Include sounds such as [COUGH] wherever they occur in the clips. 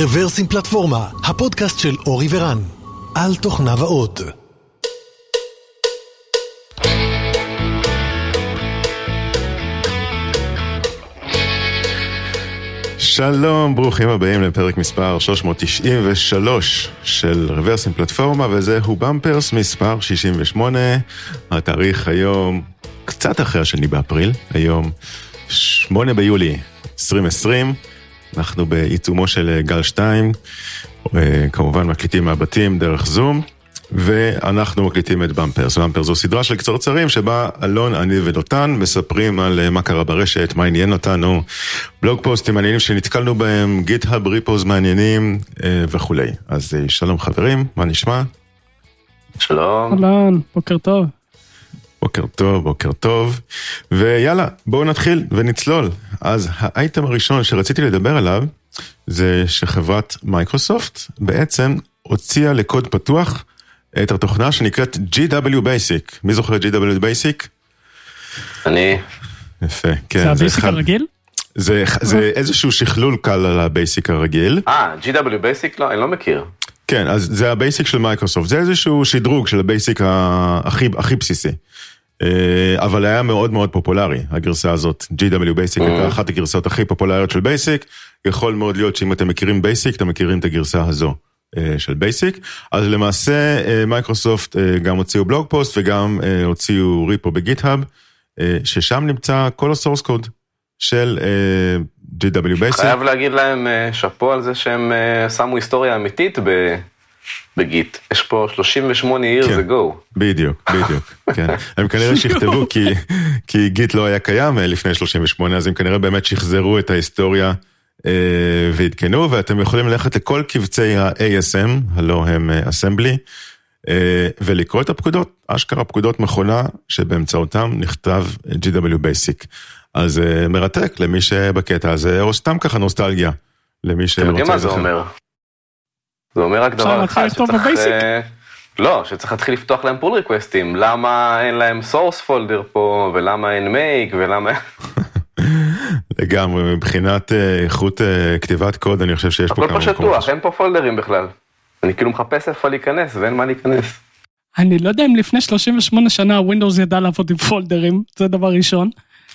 רוורסים פלטפורמה, הפודקאסט של אורי ורן, על תוכניו האות. שלום, ברוכים הבאים לפרק מספר 393 של רוורסים פלטפורמה, וזהו במפרס מספר 68. התאריך היום קצת אחרי השני באפריל, היום 8 ביולי 2020. אנחנו בעיצומו של גל 2, כמובן מקליטים מהבתים דרך זום. ואנחנו מקליטים את במפרס. במפרס זו סדרה של קצרצרים שבה אלון, אני ודותן מספרים על מה קרה ברשת, מה עניין אותנו, בלוג פוסטים מעניינים שנתקלנו בהם, גיט-האב ריפוז מעניינים וכולי. אז שלום חברים, מה נשמע? שלום. אהלן, בוקר טוב. בוקר טוב, בוקר טוב. ויאללה, בואו נתחיל ונצלול. אז האייטם הראשון שרציתי לדבר עליו, זה שחברת מייקרוסופט בעצם הוציאה לקוד פתוח את התוכנה שנקראת GW Basic. מי זוכר את GW Basic? אני. יפה, כן. זה הבייסיק הרגיל? זה, זה איזשהו שכלול קל על הבייסיק הרגיל. אה, GW Basic? לא, אני לא מכיר. כן, אז זה הבייסיק של מייקרוסופט, זה איזשהו שדרוג של הבייסיק הכי, הכי בסיסי. אבל היה מאוד מאוד פופולרי, הגרסה הזאת, GW Basic הייתה אחת הגרסאות הכי פופולריות של בייסיק, יכול מאוד להיות שאם אתם מכירים בייסיק, אתם מכירים את הגרסה הזו. של בייסיק, אז למעשה מייקרוסופט גם הוציאו blog post וגם הוציאו repo בגיט-האב, ששם נמצא כל ה source code של GW Basic. חייב להגיד להם שאפו על זה שהם שמו היסטוריה אמיתית בגיט, יש פה 38 years כן, ago. בדיוק, בדיוק, [LAUGHS] כן. הם כנראה שכתבו כי, כי גיט לא היה קיים לפני 38, אז הם כנראה באמת שחזרו את ההיסטוריה. ועדכנו ואתם יכולים ללכת לכל קבצי ה-ASM, הלא הם אסמבלי, ולקרוא את הפקודות, אשכרה פקודות מכונה שבאמצעותם נכתב GW Basic. אז מרתק למי שבקטע הזה, או סתם ככה נוסטלגיה, למי שרוצה אתם יודעים מה זה אומר? זה אומר רק דבר אחד, שצריך... לא, שצריך להתחיל לפתוח להם pull request ים, למה אין להם source folder פה, ולמה אין make, ולמה... [LAUGHS] לגמרי, מבחינת איכות כתיבת קוד, אני חושב שיש פה כמה מקומות. הכל פה שטוח, אין פה פולדרים בכלל. אני כאילו מחפש איפה להיכנס ואין מה להיכנס. אני לא יודע אם לפני 38 שנה ווינדוס ידע לעבוד עם פולדרים, זה דבר ראשון.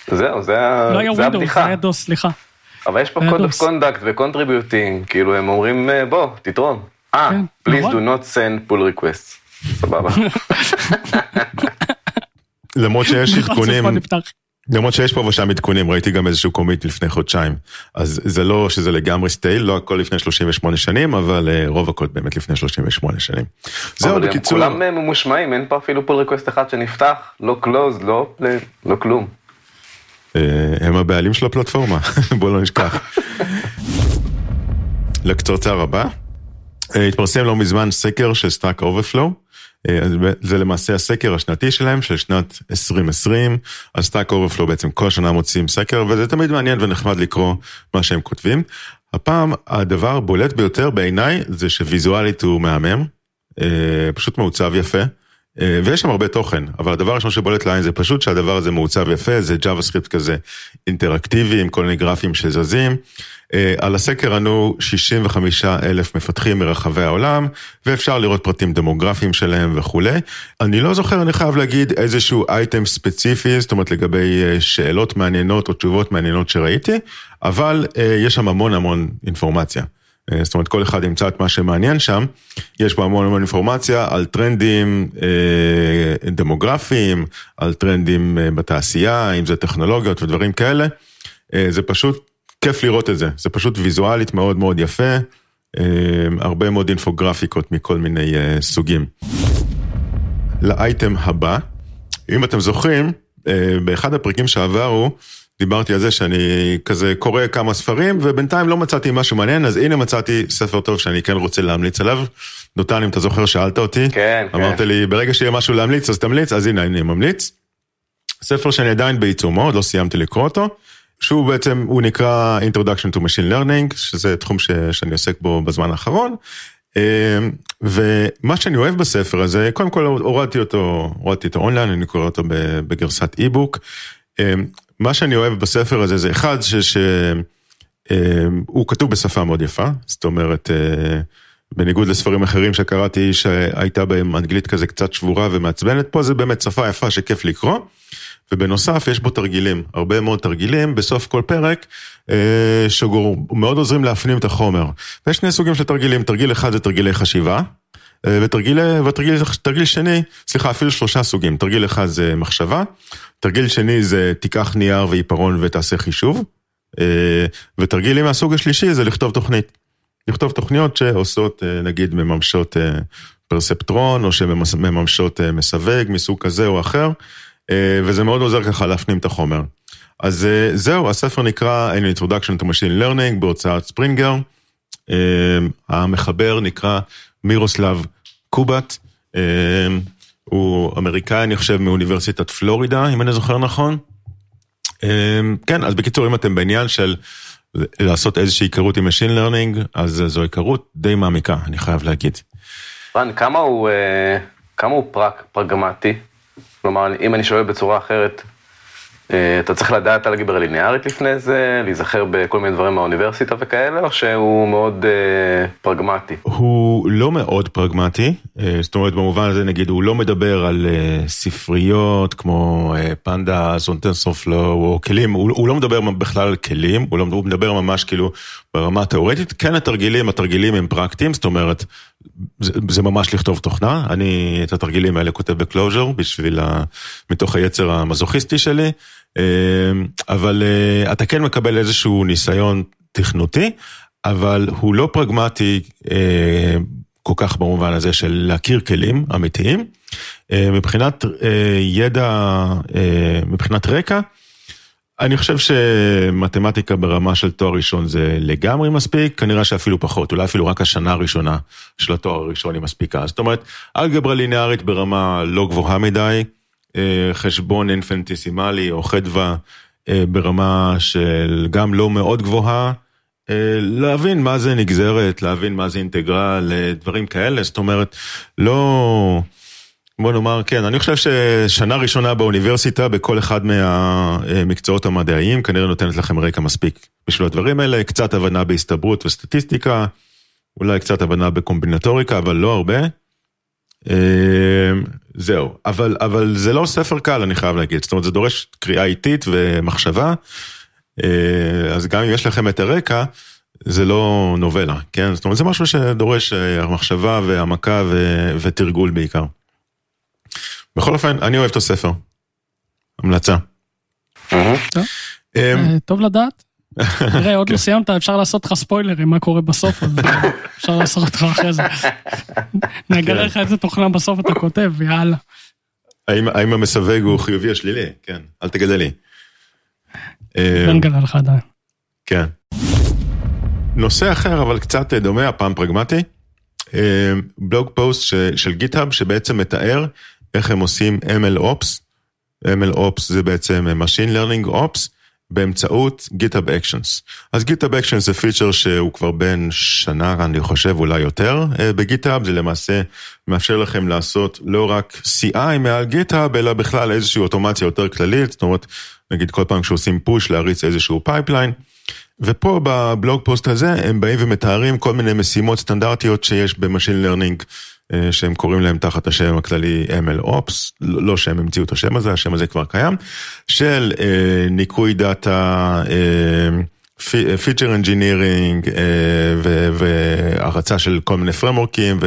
זהו, זה לא היה ווינדוס, זה היה דוס, סליחה. אבל יש פה code of conduct ו-contributing, כאילו הם אומרים בוא, תתרום. אה, please do not send pull requests. סבבה. [LAUGHS] למרות שיש [LAUGHS] עדכונים. למרות שיש פה ושם עדכונים, ראיתי גם איזשהו commit לפני חודשיים. אז זה לא שזה לגמרי stale, לא הכל לפני 38 שנים, אבל רוב הקוד באמת לפני 38 שנים. זהו, בקיצור. כולם ממושמעים, אין פה אפילו pull request אחד שנפתח, לא closed, לא לא כלום. הם הבעלים של הפלטפורמה, [LAUGHS] בוא לא נשכח. לקצרצר הבא, התפרסם לא מזמן סקר של סטאק אוברפלואו. זה למעשה הסקר השנתי שלהם של שנת 2020, אז סטאק אוברפלואו בעצם כל שנה מוציאים סקר וזה תמיד מעניין ונחמד לקרוא מה שהם כותבים. הפעם הדבר הבולט ביותר בעיניי זה שוויזואלית הוא מהמם, פשוט מעוצב יפה. ויש שם הרבה תוכן, אבל הדבר הראשון שבולט לעין זה פשוט שהדבר הזה מעוצב יפה, זה ג'אווה סקריפט כזה אינטראקטיבי עם כל מיני גרפים שזזים. על הסקר ענו 65 אלף מפתחים מרחבי העולם, ואפשר לראות פרטים דמוגרפיים שלהם וכולי. אני לא זוכר, אני חייב להגיד איזשהו אייטם ספציפי, זאת אומרת לגבי שאלות מעניינות או תשובות מעניינות שראיתי, אבל יש שם המון המון אינפורמציה. זאת אומרת, כל אחד ימצא את מה שמעניין שם, יש פה המון המון אינפורמציה על טרנדים אה, דמוגרפיים, על טרנדים אה, בתעשייה, אם זה טכנולוגיות ודברים כאלה. אה, זה פשוט כיף לראות את זה, זה פשוט ויזואלית מאוד מאוד יפה, אה, הרבה מאוד אינפוגרפיקות מכל מיני אה, סוגים. לאייטם הבא, אם אתם זוכרים, אה, באחד הפרקים שעברו, דיברתי על זה שאני כזה קורא כמה ספרים ובינתיים לא מצאתי משהו מעניין אז הנה מצאתי ספר טוב שאני כן רוצה להמליץ עליו. דותן אם אתה זוכר שאלת אותי, כן, אמרת כן. לי ברגע שיהיה משהו להמליץ אז תמליץ אז הנה אני ממליץ. ספר שאני עדיין בעיצומו עוד לא סיימתי לקרוא אותו. שהוא בעצם הוא נקרא Introduction to Machine Learning שזה תחום ש, שאני עוסק בו בזמן האחרון. ומה שאני אוהב בספר הזה קודם כל הורדתי אותו הורדתי אותו אונליין אני קורא אותו בגרסת אי-בוק. מה שאני אוהב בספר הזה זה אחד ש... הוא כתוב בשפה מאוד יפה, זאת אומרת, בניגוד לספרים אחרים שקראתי שהייתה בהם אנגלית כזה קצת שבורה ומעצבנת, פה זה באמת שפה יפה שכיף לקרוא. ובנוסף יש בו תרגילים, הרבה מאוד תרגילים בסוף כל פרק, אה, שמאוד עוזרים להפנים את החומר. ויש שני סוגים של תרגילים, תרגיל אחד זה תרגילי חשיבה, אה, ותרגיל, ותרגיל תרגיל שני, סליחה, אפילו שלושה סוגים, תרגיל אחד זה מחשבה, תרגיל שני זה תיקח נייר ועיפרון ותעשה חישוב, אה, ותרגילים מהסוג השלישי זה לכתוב תוכנית. לכתוב תוכניות שעושות, אה, נגיד, מממשות אה, פרספטרון, או שמממשות מסווג מסוג כזה או אחר. וזה מאוד עוזר ככה להפנים את החומר. אז זהו, הספר נקרא An Introduction to Machine Learning בהוצאת ספרינגר. המחבר נקרא מירוסלב קובט. הוא אמריקאי, אני חושב, מאוניברסיטת פלורידה, אם אני זוכר נכון. כן, אז בקיצור, אם אתם בעניין של לעשות איזושהי היכרות עם Machine Learning, אז זו היכרות די מעמיקה, אני חייב להגיד. רן, כמה הוא, כמה הוא פרק, פרגמטי? כלומר, אם אני שואל בצורה אחרת, אה, אתה צריך לדעת אלגברה ליניארית לפני זה, להיזכר בכל מיני דברים מהאוניברסיטה וכאלה, או שהוא מאוד אה, פרגמטי? הוא לא מאוד פרגמטי, אה, זאת אומרת במובן הזה נגיד הוא לא מדבר על אה, ספריות כמו אה, פנדה, זונטנסופלו או כלים, הוא, הוא לא מדבר בכלל על כלים, הוא, לא, הוא מדבר ממש כאילו ברמה התיאורטית, כן התרגילים, התרגילים הם פרקטיים, זאת אומרת זה, זה ממש לכתוב תוכנה, אני את התרגילים האלה כותב בקלוז'ר בשביל, ה, מתוך היצר המזוכיסטי שלי. אמ, אבל אה, אתה כן מקבל איזשהו ניסיון תכנותי, אבל הוא לא פרגמטי אה, כל כך במובן הזה של להכיר כלים אמיתיים. אה, מבחינת ידע, מבחינת רקע, אני חושב שמתמטיקה ברמה של תואר ראשון זה לגמרי מספיק, כנראה שאפילו פחות, אולי אפילו רק השנה הראשונה של התואר הראשון היא מספיקה. זאת אומרת, אלגברה ליניארית ברמה לא גבוהה מדי, חשבון אינפנטיסימלי או חדווה אה, ברמה של גם לא מאוד גבוהה, אה, להבין מה זה נגזרת, להבין מה זה אינטגרל, דברים כאלה, זאת אומרת, לא... בוא נאמר, כן, אני חושב ששנה ראשונה באוניברסיטה בכל אחד מהמקצועות המדעיים כנראה נותנת לכם רקע מספיק בשביל הדברים האלה, קצת הבנה בהסתברות וסטטיסטיקה, אולי קצת הבנה בקומבינטוריקה, אבל לא הרבה. אמ, זהו, אבל, אבל זה לא ספר קל, אני חייב להגיד, זאת אומרת, זה דורש קריאה איטית ומחשבה, אה, אז גם אם יש לכם את הרקע, זה לא נובלה, כן? זאת אומרת, זה משהו שדורש אה, מחשבה והעמקה ו- ותרגול בעיקר. בכל אופן, אני אוהב את הספר. המלצה. אמ, טוב לדעת. תראה, עוד לא סיימת, אפשר לעשות לך ספוילרים, מה קורה בסוף, אז אפשר לעשות אותך אחרי זה. [LAUGHS] נגלה כן. לך איזה תוכנה בסוף אתה כותב, יאללה. האם המסווג הוא חיובי או שלילי? כן, אל תגלה לי. לא נגלה לך עדיין. כן. נושא אחר, אבל קצת דומה, הפעם פרגמטי. אה, בלוג פוסט של גיטהאב שבעצם מתאר איך הם עושים ML Ops. ML Ops זה בעצם Machine Learning Ops. באמצעות GitHub Actions. אז GitHub Actions זה פיצ'ר שהוא כבר בן שנה, אני חושב, אולי יותר אה, בגיטהאב, זה למעשה מאפשר לכם לעשות לא רק CI מעל GitHub, אלא בכלל איזושהי אוטומציה יותר כללית, זאת אומרת, נגיד כל פעם כשעושים push להריץ איזשהו pipeline. ופה ב blog post הזה הם באים ומתארים כל מיני משימות סטנדרטיות שיש ב machine learning שהם קוראים להם תחת השם הכללי ML Ops, לא שהם המציאו את השם הזה, השם הזה כבר קיים, של אה, ניקוי data, feature engineering והרצה של כל מיני פריימוורקים,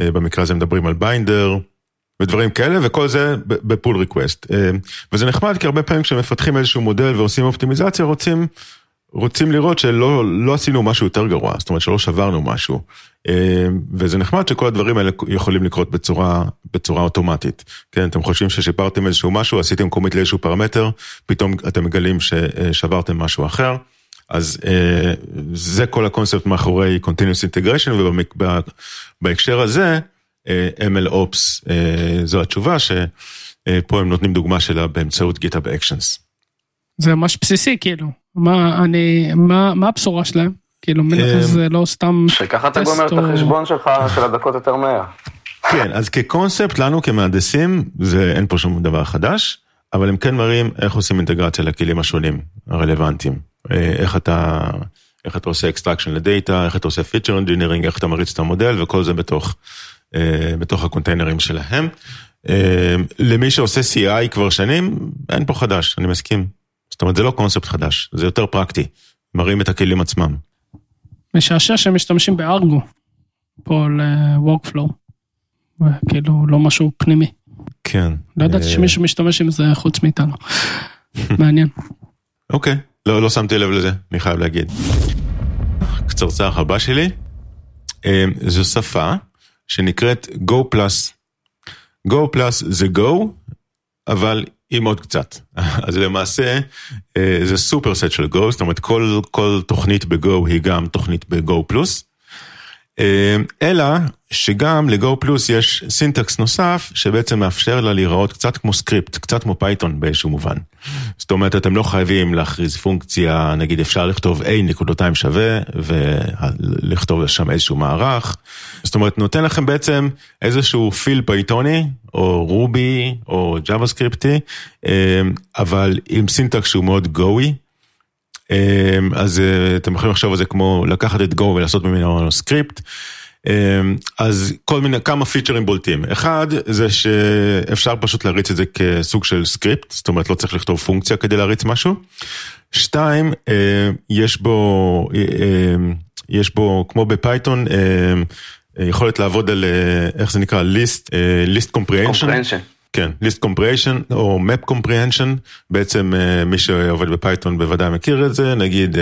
ובמקרה הזה מדברים על ביינדר. ודברים כאלה, וכל זה ב pull request. אה, וזה נחמד, כי הרבה פעמים כשמפתחים איזשהו מודל ועושים אופטימיזציה, רוצים רוצים לראות שלא לא עשינו משהו יותר גרוע, זאת אומרת שלא שברנו משהו. אה, וזה נחמד שכל הדברים האלה יכולים לקרות בצורה, בצורה אוטומטית. כן, אתם חושבים ששיפרתם איזשהו משהו, עשיתם קומית לאיזשהו פרמטר, פתאום אתם מגלים ששברתם משהו אחר. אז אה, זה כל הקונספט מאחורי Continuous Integration, ובהקשר הזה, אה, ML Ops זו התשובה, שפה הם נותנים דוגמה שלה באמצעות GitHub Actions. זה ממש בסיסי כאילו. מה אני מה מה הבשורה שלהם כאילו אמ, זה לא סתם שככה אתה גומר את החשבון שלך של הדקות יותר מהר. כן אז כקונספט לנו כמהנדסים זה אין פה שום דבר חדש אבל הם כן מראים איך עושים אינטגרציה לכלים השונים הרלוונטיים אה, איך אתה, איך אתה עושה extraction לדאטה, איך אתה עושה feature engineering, איך אתה מריץ את המודל, וכל זה בתוך, אה, בתוך הקונטיינרים שלהם. אה, למי שעושה CI כבר שנים, אין פה חדש, אני מסכים. זאת אומרת, זה לא קונספט חדש, זה יותר פרקטי. מראים את הכלים עצמם. משעשע שהם משתמשים בארגו, פה ל-workflow, וכאילו לא משהו פנימי. כן. לא ידעתי אה, שמישהו משתמש עם זה חוץ מאיתנו. [LAUGHS] מעניין. אוקיי, לא, לא שמתי לב לזה, אני חייב להגיד. קצרצר הבא שלי, אה, זו שפה שנקראת Go Plus. Go Plus זה Go, אבל עם עוד קצת. [LAUGHS] אז למעשה אה, זה superset של Go, זאת אומרת כל, כל תוכנית ב-Go היא גם תוכנית ב-Go פלוס. אה, אלא שגם ל-Go פלוס יש syntax נוסף שבעצם מאפשר לה להיראות קצת כמו סקריפט, קצת כמו פייתון באיזשהו מובן. זאת אומרת, אתם לא חייבים להכריז פונקציה, נגיד אפשר לכתוב A נקודותיים שווה ולכתוב שם איזשהו מערך. זאת אומרת, נותן לכם בעצם איזשהו feel פייתוני, או רובי, או ג'אווה סקריפטי, אבל עם syntax שהוא מאוד גוי. אז אה, אתם יכולים לחשוב על זה כמו לקחת את Go ולעשות ממנו סקריפט. אז כל מיני, כמה פיצ'רים בולטים. אחד, זה שאפשר פשוט להריץ את זה כסוג של סקריפט, זאת אומרת לא צריך לכתוב פונקציה כדי להריץ משהו. שתיים, יש בו, יש בו, כמו בפייתון, יכולת לעבוד על, איך זה נקרא? list, list comprehension. כן, List Comprehension או Map Comprehension, בעצם מי שעובד בפייתון בוודאי מכיר את זה, נגיד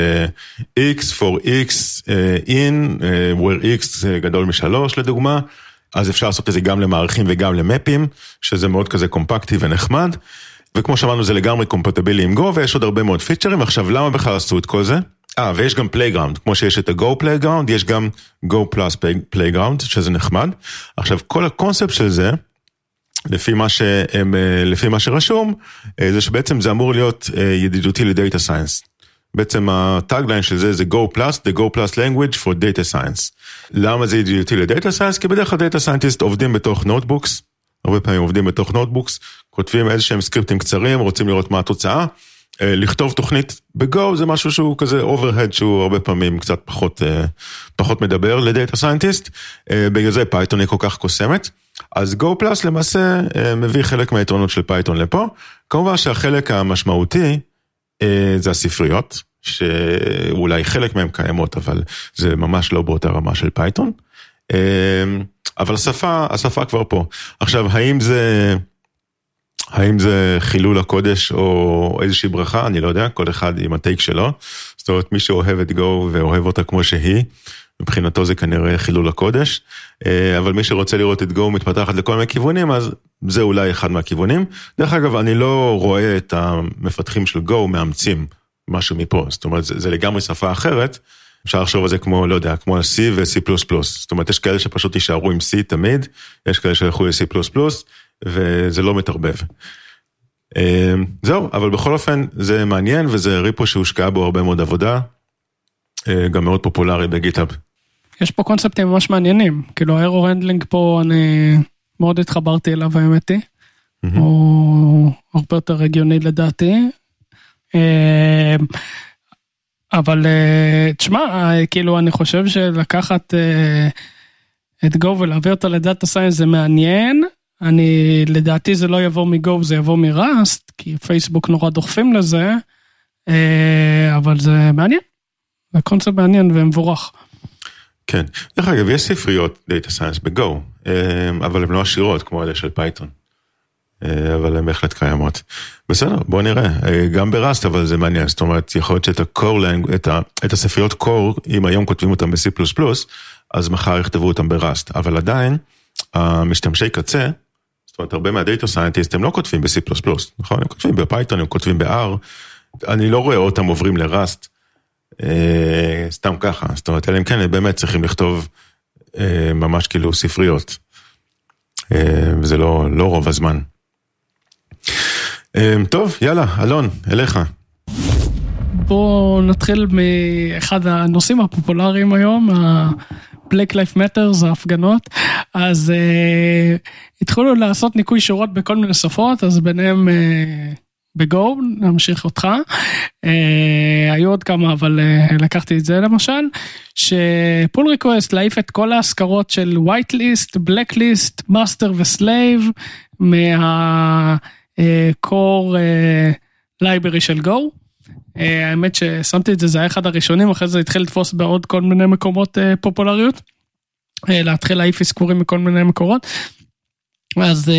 x for x in, where x גדול משלוש לדוגמה, אז אפשר לעשות את זה גם למערכים וגם למפים, שזה מאוד כזה קומפקטי ונחמד, וכמו שאמרנו זה לגמרי קומפטבילי עם Go ויש עוד הרבה מאוד פיצ'רים, עכשיו למה בכלל עשו את כל זה? אה, ויש גם playground, כמו שיש את ה-Go playground, יש גם Go Plus playground, שזה נחמד. עכשיו, כל הקונספט של זה, לפי מה שהם, לפי מה שרשום, זה שבעצם זה אמור להיות ידידותי ל data science. בעצם ה tagline של זה זה Go Plus, the Go Plus language for data science. למה זה ידידותי ל data science? כי בדרך כלל data scientists עובדים בתוך notebooks, הרבה פעמים עובדים בתוך notebooks, כותבים איזה שהם סקריפטים קצרים, רוצים לראות מה התוצאה. לכתוב תוכנית ב-Go זה משהו שהוא כזה overhead שהוא הרבה פעמים קצת פחות, פחות מדבר ל data scientist, בגלל זה Python היא כל כך קוסמת. אז Go Plus למעשה מביא חלק מהיתרונות של Python לפה, כמובן שהחלק המשמעותי זה הספריות, שאולי חלק מהן קיימות, אבל זה ממש לא באותה רמה של Python. אבל השפה, השפה כבר פה. עכשיו, האם זה, האם זה חילול הקודש או איזושהי ברכה? אני לא יודע, כל אחד עם הטייק שלו. זאת אומרת, מי שאוהב את Go ואוהב אותה כמו שהיא, מבחינתו זה כנראה חילול הקודש, אבל מי שרוצה לראות את Go מתפתחת לכל מיני כיוונים, אז זה אולי אחד מהכיוונים. דרך אגב, אני לא רואה את המפתחים של Go מאמצים משהו מפה, זאת אומרת, זה, זה לגמרי שפה אחרת. אפשר לחשוב על זה כמו, לא יודע, כמו C ו-C++. זאת אומרת, יש כאלה שפשוט יישארו עם C תמיד, יש כאלה שילכו ל-C++, וזה לא מתערבב. זהו, אבל בכל אופן, זה מעניין, וזה repo שהושקעה בו הרבה מאוד עבודה, גם מאוד פופולרי ב-GitHub. יש פה קונספטים ממש מעניינים, כאילו ה-error handling פה אני מאוד התחברתי אליו האמת היא, הוא הרבה יותר הגיוני לדעתי. אבל תשמע, כאילו אני חושב שלקחת את Go ולהעביר אותו ל-data science זה מעניין, אני לדעתי זה לא יבוא מ-Go זה יבוא מ-Rust, כי פייסבוק נורא דוחפים לזה, אבל זה מעניין, זה קונספט מעניין ומבורך. כן, דרך אגב יש ספריות data science ב-Go, אבל הן לא עשירות כמו אלה של Python. אבל הן בהחלט קיימות. בסדר, בוא נראה, גם ב-Rust אבל זה מעניין, זאת אומרת יכול להיות שאת ה-core, את, ה, את הספריות core, אם היום כותבים אותם ב-C++, אז מחר יכתבו אותם ב-Rust, אבל עדיין המשתמשי קצה, זאת אומרת הרבה מה-data scientist הם לא כותבים ב-C++, נכון? הם כותבים ב-Python, הם כותבים ב-R, אני לא רואה אותם עוברים ל-Rust, אה, סתם ככה, זאת אומרת, אלא אם כן הם באמת צריכים לכתוב אה, ממש כאילו ספריות, אה, וזה לא, לא רוב הזמן. טוב, יאללה, אלון, אליך. בואו נתחיל מאחד הנושאים הפופולריים היום, ה-Black Life Matters, ההפגנות. אז uh, התחילו לעשות ניקוי שורות בכל מיני שפות, אז ביניהם uh, ב-Go, נמשיך אותך. אה, היו עוד כמה, אבל אה, לקחתי את זה למשל, שפול ריקווסט להעיף את כל ההשכרות של white list, black list, master וסלייב, מה-core library של Go. האמת ששמתי את זה, זה היה אחד הראשונים, אחרי זה התחיל לתפוס בעוד כל מיני מקומות פופולריות. להתחיל להעיף אזכורים מכל מיני מקורות. אז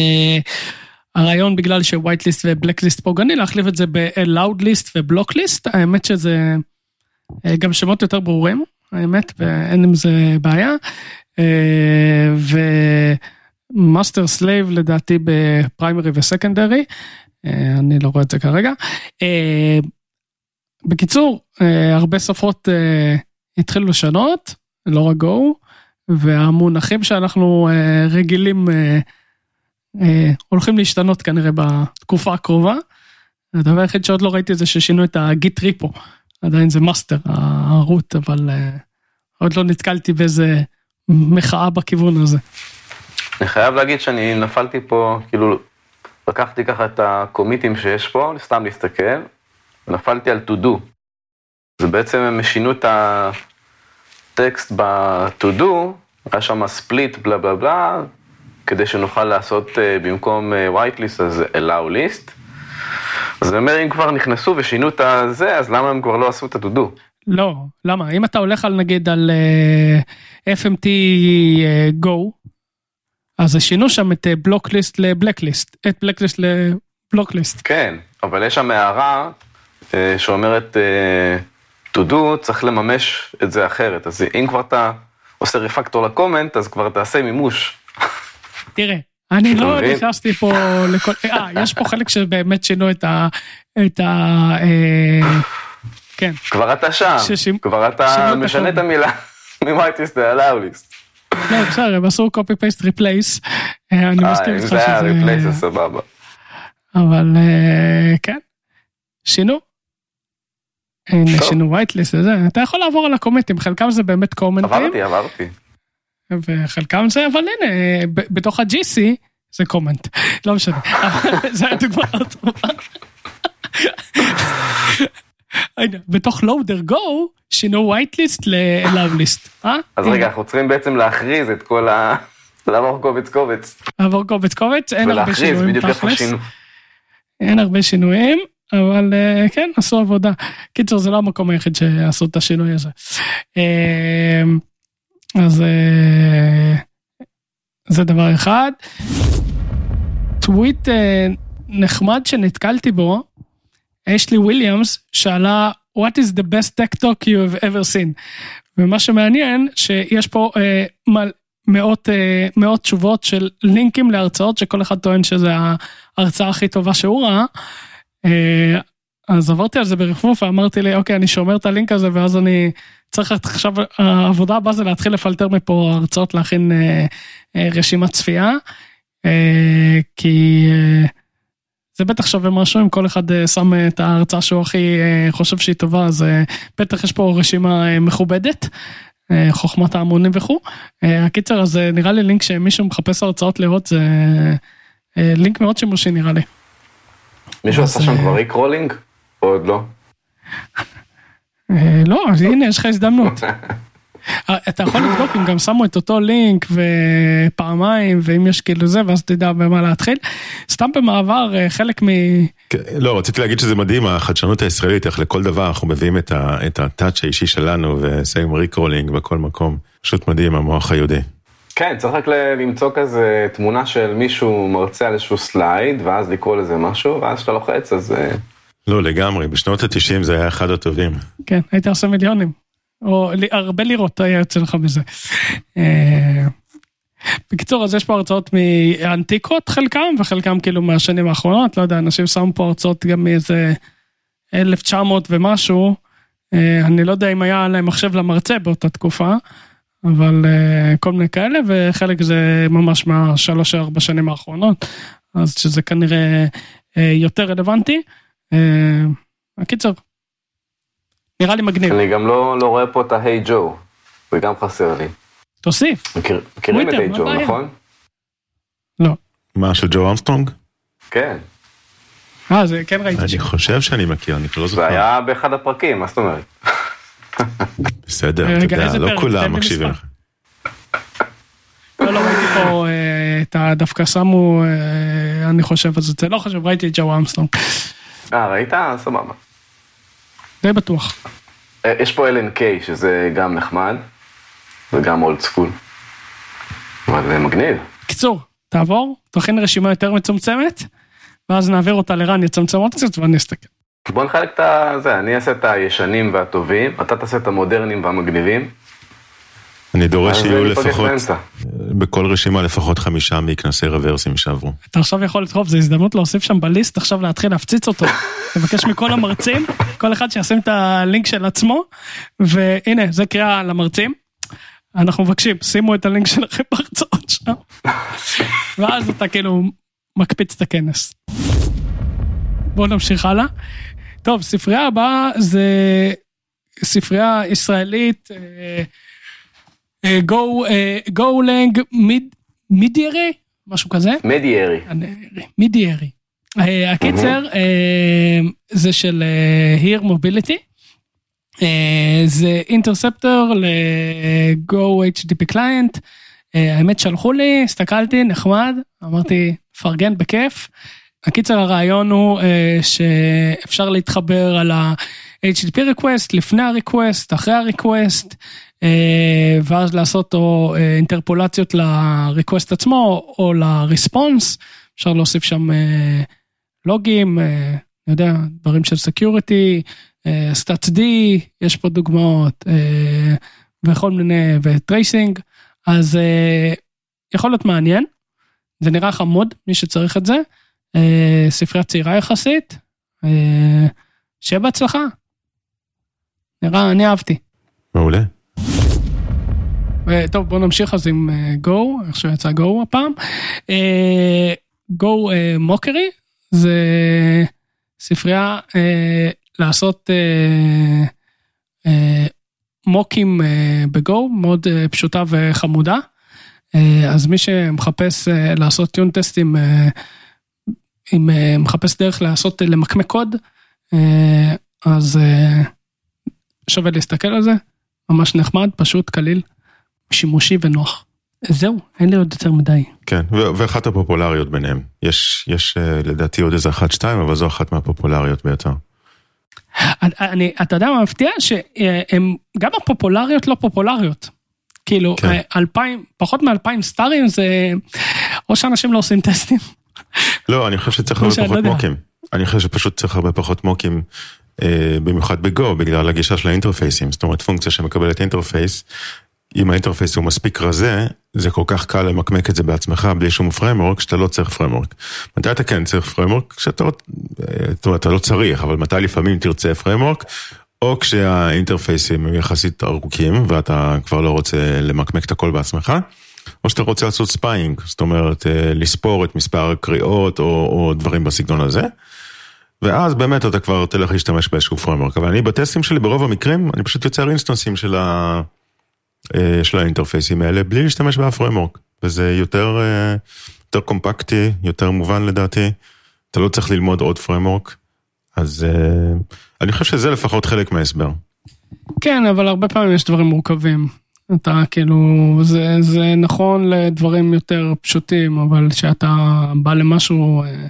הרעיון בגלל ש-white list ו-black list פוגעני להחליף את זה ב-allowed list ו-block list האמת שזה uh, גם שמות יותר ברורים האמת ואין עם זה בעיה. Uh, ו-master slave לדעתי ב-primary ו-secondary uh, אני לא רואה את זה כרגע. בקיצור הרבה שפות התחילו לשנות לא רק Go והמונחים שאנחנו רגילים. אה, הולכים להשתנות כנראה בתקופה הקרובה. הדבר היחיד שעוד לא ראיתי זה ששינו את ה-git repo, עדיין זה master ה-root, אבל אה, עוד לא נתקלתי באיזה מחאה בכיוון הזה. אני חייב להגיד שאני נפלתי פה, כאילו, לקחתי ככה את הקומיטים שיש פה, סתם להסתכל, ונפלתי על to do. זה בעצם הם שינו את הטקסט ב-to do, היה שם ספליט בלה בלה בלה, כדי שנוכל לעשות uh, במקום uh, white list אז allow list. אז אני אומר, אם כבר נכנסו ושינו את הזה, אז למה הם כבר לא עשו את ה-to-do? לא, למה? אם אתה הולך על נגיד על uh, FMT uh, go, אז שינו שם את בלוק uh, ליסט לבלק ליסט, את בלק ליסט לבלוק ליסט. כן, אבל יש שם הערה uh, שאומרת uh, to do, צריך לממש את זה אחרת. אז אם כבר אתה עושה רפקטור לקומנט, אז כבר תעשה מימוש. תראה, אני לא נכנסתי פה לכל, אה, יש פה חלק שבאמת שינו את ה... את ה... אה, כן. כבר אתה שם, כבר אתה משנה את המילה [LAUGHS] מ-Whitelist ל-Allowlist. לא, בסדר, הם עשו copy paste replace, אה, אני מסכים איתך שזה... אם זה היה replace זה סבבה. אבל כן, שינו. שינו whitelist אתה יכול לעבור על הקומנטים, חלקם זה באמת קומנטים. עברתי, עברתי. וחלקם זה, אבל הנה, בתוך ה-GC זה קומנט, [LAUGHS] לא משנה, זה הדוגמה הטובה. בתוך לואודר גו שינו וייטליסט ללאבליסט. אה? אז רגע, אנחנו צריכים בעצם להכריז את כל ה... [LAUGHS] לעבור קובץ קובץ. לעבור קובץ קובץ, אין הרבה שינויים תכלס. אין הרבה שינויים, אבל אה, כן, עשו עבודה. קיצור, זה לא המקום היחיד שעשו את השינוי הזה. אז אה, זה דבר אחד. טוויט אה, נחמד שנתקלתי בו, אשלי וויליאמס שאלה what is the best tech talk you have ever seen. ומה שמעניין שיש פה אה, מל, מאות, אה, מאות תשובות של לינקים להרצאות שכל אחד טוען שזה ההרצאה הכי טובה שהוא ראה. אה, אז עברתי על זה ברפרוף ואמרתי לי אוקיי אני שומר את הלינק הזה ואז אני צריך עכשיו, העבודה הבאה זה להתחיל לפלטר מפה הרצאות להכין אה, אה, רשימת צפייה, אה, כי זה בטח שווה משהו אם כל אחד שם את ההרצאה שהוא הכי חושב שהיא טובה, אז בטח יש פה רשימה מכובדת. חוכמת ההמונים וכו'. הקיצר אז נראה לי לינק שמישהו מחפש הרצאות לראות זה לינק מאוד שימושי נראה לי. מישהו עשה שם כבר rickrolling? או עוד לא? [LAUGHS] אה, לא, אז הנה, יש לך הזדמנות. [LAUGHS] אה, אתה יכול לבדוק אם גם שמו את אותו לינק ופעמיים ואם יש כאילו זה ואז תדע במה להתחיל. סתם במעבר אה, חלק מ... כן, לא רציתי להגיד שזה מדהים החדשנות הישראלית איך לכל דבר אנחנו מביאים את ה-touch האישי שלנו ושמים rickrolling בכל מקום. פשוט מדהים המוח היהודי. כן צריך רק למצוא כזה תמונה של מישהו מרצה על איזשהו slide ואז לקרוא לזה משהו ואז כשאתה לוחץ אז. לא, לגמרי, בשנות ה-90 זה היה אחד הטובים. כן, היית עושה מיליונים. או הרבה לירות היה יוצא לך מזה. אה, בקיצור, אז יש פה הרצאות מאנטיקות חלקם, וחלקם כאילו מהשנים האחרונות, לא יודע, אנשים שמו פה הרצאות גם מאיזה 1900 ומשהו. אה, אני לא יודע אם היה להם מחשב למרצה באותה תקופה, אבל אה, כל מיני כאלה, וחלק זה ממש מהשלוש ארבע שנים האחרונות, אז שזה כנראה יותר רלוונטי. הקיצר, נראה לי מגניב. אני גם לא, לא רואה פה את ההיי ג'ו, זה גם חסר לי. תוסיף. מכיר, מכירים את היי ג'ו, נכון? לא. מה, של ג'ו אמסטרונג? כן. אה, זה כן ראיתי אני. חושב שאני מכיר, אני לא זה זוכר. היה באחד הפרקים, מה זאת אומרת? [LAUGHS] בסדר, אתה רגע, יודע, לא כולם מקשיבים. לך. לא, לא ראיתי פה אה, את ה... דווקא שמו, אה, אני חושב, אז זה לא חשוב, ראיתי את ג'ו אמסטרונג. אה, ראית? סבבה. די בטוח. אה, יש פה LNK, שזה גם נחמד, וגם אולד סקול. אבל זה מגניב. קיצור, תעבור, תכין רשימה יותר מצומצמת, ואז נעביר אותה לרן, יצמצם עוד קצת ואני אסתכל. בוא נחלק את זה, אני אעשה את הישנים והטובים, אתה תעשה את המודרניים והמגניבים. אני דורש שיהיו לפחות. בכל רשימה לפחות חמישה מכנסי רוורסים שעברו. אתה עכשיו יכול לדחוף, זו הזדמנות להוסיף שם בליסט, עכשיו להתחיל להפציץ אותו. [LAUGHS] לבקש מכל המרצים, כל אחד שישים את הלינק של עצמו, והנה, זה קריאה למרצים. אנחנו מבקשים, שימו את הלינק שלכם [LAUGHS] בהרצאות שם. ואז אתה כאילו מקפיץ את הכנס. בואו נמשיך הלאה. טוב, ספרייה הבאה זה ספרייה ישראלית, אה, גו, אה, גו לנג מיד, מידיירי, משהו כזה. מדיירי. מידיירי. אה, הקיצר אה, זה של אה, Mobility. אה, זה אינטרספטור ל-Go HTTP. אה, האמת שלחו לי, הסתכלתי, נחמד, אמרתי, פרגן בכיף. הקיצר הרעיון הוא אה, שאפשר להתחבר על ה-HTTP request לפני ה-request, אחרי ה-request, אה, ואז לעשות או אה, interpolation-ות ל-request עצמו או ל-response, אפשר להוסיף שם אה, לוגים, אה, אני יודע, דברים של אה, StatsD, יש פה דוגמאות, אה, וכל מיני, ו-tracing, אז אה, יכול להיות מעניין, זה נראה חמוד, מי שצריך את זה. אה, ספרייה צעירה יחסית, אה, שיהיה בהצלחה. נראה, אני אהבתי. מעולה. אה, טוב, בוא נמשיך אז עם גו, איך שיצא גו הפעם. גו מוקרי זה ספרייה אה, לעשות אה, אה, מוקים אה, בגו, מאוד אה, פשוטה וחמודה. אה, אז מי שמחפש אה, לעשות טיון טסטים, אה, אם אה, מחפש דרך לעשות, אה, למקמק קוד, אה, אז אה, שווה להסתכל על זה, ממש נחמד, פשוט, קליל, שימושי ונוח. זהו, אין לי עוד יותר מדי. כן, ואחת הפופולריות ביניהם. יש, יש אה, לדעתי עוד איזה אחת שתיים, אבל זו אחת מהפופולריות ביותר. אני, אתה יודע מה מפתיע? שהם, גם הפופולריות לא פופולריות. כאילו, כן. אה, אלפיים, פחות מאלפיים סטארים זה, או שאנשים לא עושים טסטים. לא, אני חושב שצריך הרבה פחות לא יודע. mock-ים. אני חושב שפשוט צריך הרבה פחות mock-ים, אה, במיוחד ב-Go, בגלל הגישה של ה-interface-ים. זאת אומרת, פונקציה שמקבלת interface, אם ה-interface הוא מספיק רזה, זה כל כך קל למקמק את זה בעצמך בלי שום framework, שאתה לא צריך framework. מתי אתה כן צריך framework? כשאתה, אה, זאת אומרת, אתה לא צריך, אבל מתי לפעמים תרצה framework? או כשה-interface-ים הם יחסית ארוכים ואתה כבר לא רוצה למקמק את הכל בעצמך, או שאתה רוצה לעשות spying, זאת אומרת אה, לספור את מספר הקריאות או, או דברים בסגנון הזה. ואז באמת אתה כבר תלך להשתמש באיזשהו framework, אבל אני בטסטים שלי ברוב המקרים, אני פשוט יוצר אינסטנסים של, ה, של האינטרפייסים האלה בלי להשתמש באף framework, וזה יותר, אה, יותר קומפקטי, יותר מובן לדעתי, אתה לא צריך ללמוד עוד framework, אז אה, אני חושב שזה לפחות חלק מההסבר. כן, אבל הרבה פעמים יש דברים מורכבים. אתה כאילו, זה, זה נכון לדברים יותר פשוטים, אבל כשאתה בא למשהו, אה,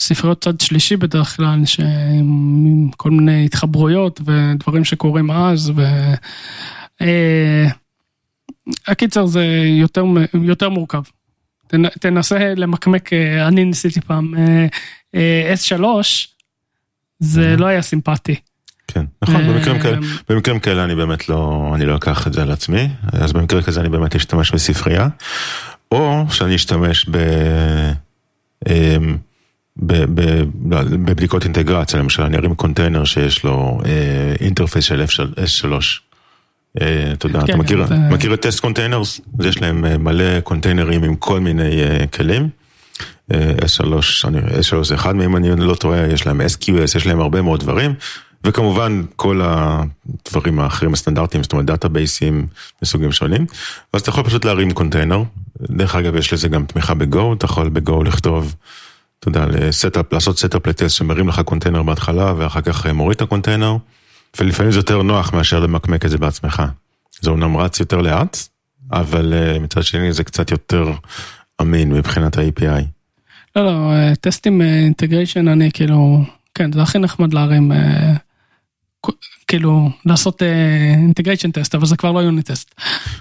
ספריות צד שלישי בדרך כלל, שעם כל מיני התחברויות ודברים שקורים אז, ו... אה, הקיצר זה יותר, יותר מורכב. תנ, תנסה למקמק, אה, אני ניסיתי פעם אה, אה, S3, זה לא היה סימפטי. כן, נכון, במקרים כאלה, במקרים כאלה אני באמת לא, אני לא אקח את זה על עצמי, אז במקרה כזה אני באמת אשתמש בספרייה, או שאני אשתמש ב... אמ, ב- ב- לא, בבדיקות אינטגרציה, למשל אני ארים קונטיינר שיש לו אה, interface של S3. אה, אתה יודע, כן, אתה מכיר, זה- מכיר את Testcontainers? אז יש להם אה, מלא קונטיינרים עם כל מיני אה, כלים. אה, S3, אני- S3 זה אחד מהם, אני לא טועה, יש להם SQS, יש להם הרבה מאוד דברים. וכמובן כל הדברים האחרים הסטנדרטיים, זאת אומרת דאטאבייסים מסוגים שונים, ואז אתה יכול פשוט להרים קונטיינר, דרך אגב יש לזה גם תמיכה ב Go, אתה יכול ב Go לכתוב אתה יודע, לעשות setup ל test שמרים לך קונטיינר בהתחלה ואחר כך מוריד את הקונטיינר, ולפעמים זה יותר נוח מאשר למקמק את זה בעצמך. זה אומנם רץ יותר לאט, אבל מצד שני זה קצת יותר אמין מבחינת ה-API. לא, לא, טסטים integration אני כאילו, כן, זה הכי נחמד להרים, כאילו, לעשות integration test, אבל זה כבר לא unit test.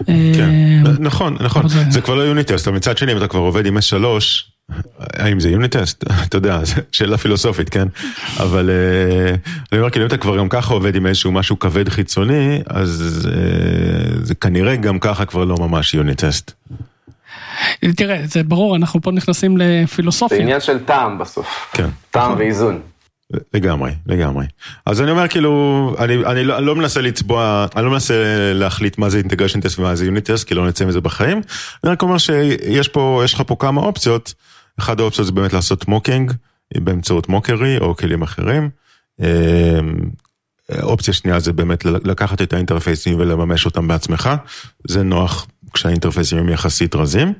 כן, נכון, נכון, זה כבר לא unit test, אבל מצד שני אם אתה כבר עובד עם S3, האם זה unit test? [LAUGHS] אתה יודע, זו שאלה פילוסופית, כן? אבל אני אומר, כאילו אם אתה כבר גם ככה עובד עם איזשהו משהו כבד חיצוני, אז זה כנראה גם ככה כבר לא ממש unit test. תראה, זה ברור, אנחנו פה נכנסים לפילוסופיה. זה עניין של טעם בסוף. כן. טעם ואיזון. לגמרי, לגמרי. אז אני אומר כאילו, אני, אני לא, לא מנסה לצבוע, אני לא מנסה להחליט מה זה integration test ומה זה unit test, כי לא נצא מזה בחיים. אני רק אומר שיש פה, יש לך פה כמה אופציות. אחת האופציות זה באמת לעשות mocking באמצעות mockery או כלים אחרים. אופציה שנייה זה באמת לקחת את האינטרפייסים ולממש אותם בעצמך. זה נוח כשהאינטרפייסים הם יחסית רזים.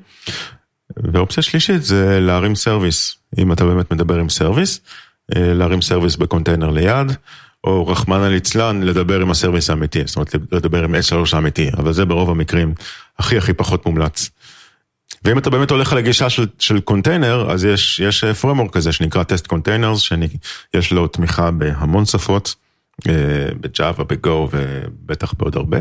ואופציה שלישית זה להרים service, אם אתה באמת מדבר עם service. להרים service ב container ליד, או רחמנא ליצלן לדבר עם ה service האמיתי, זאת אומרת לדבר עם S3 האמיתי, אבל זה ברוב המקרים הכי הכי פחות מומלץ. ואם אתה באמת הולך על הגישה של, של קונטיינר, אז יש, יש framework כזה שנקרא Testcontainers, שיש לו תמיכה בהמון שפות, ב Java, ב Go ובטח בעוד הרבה,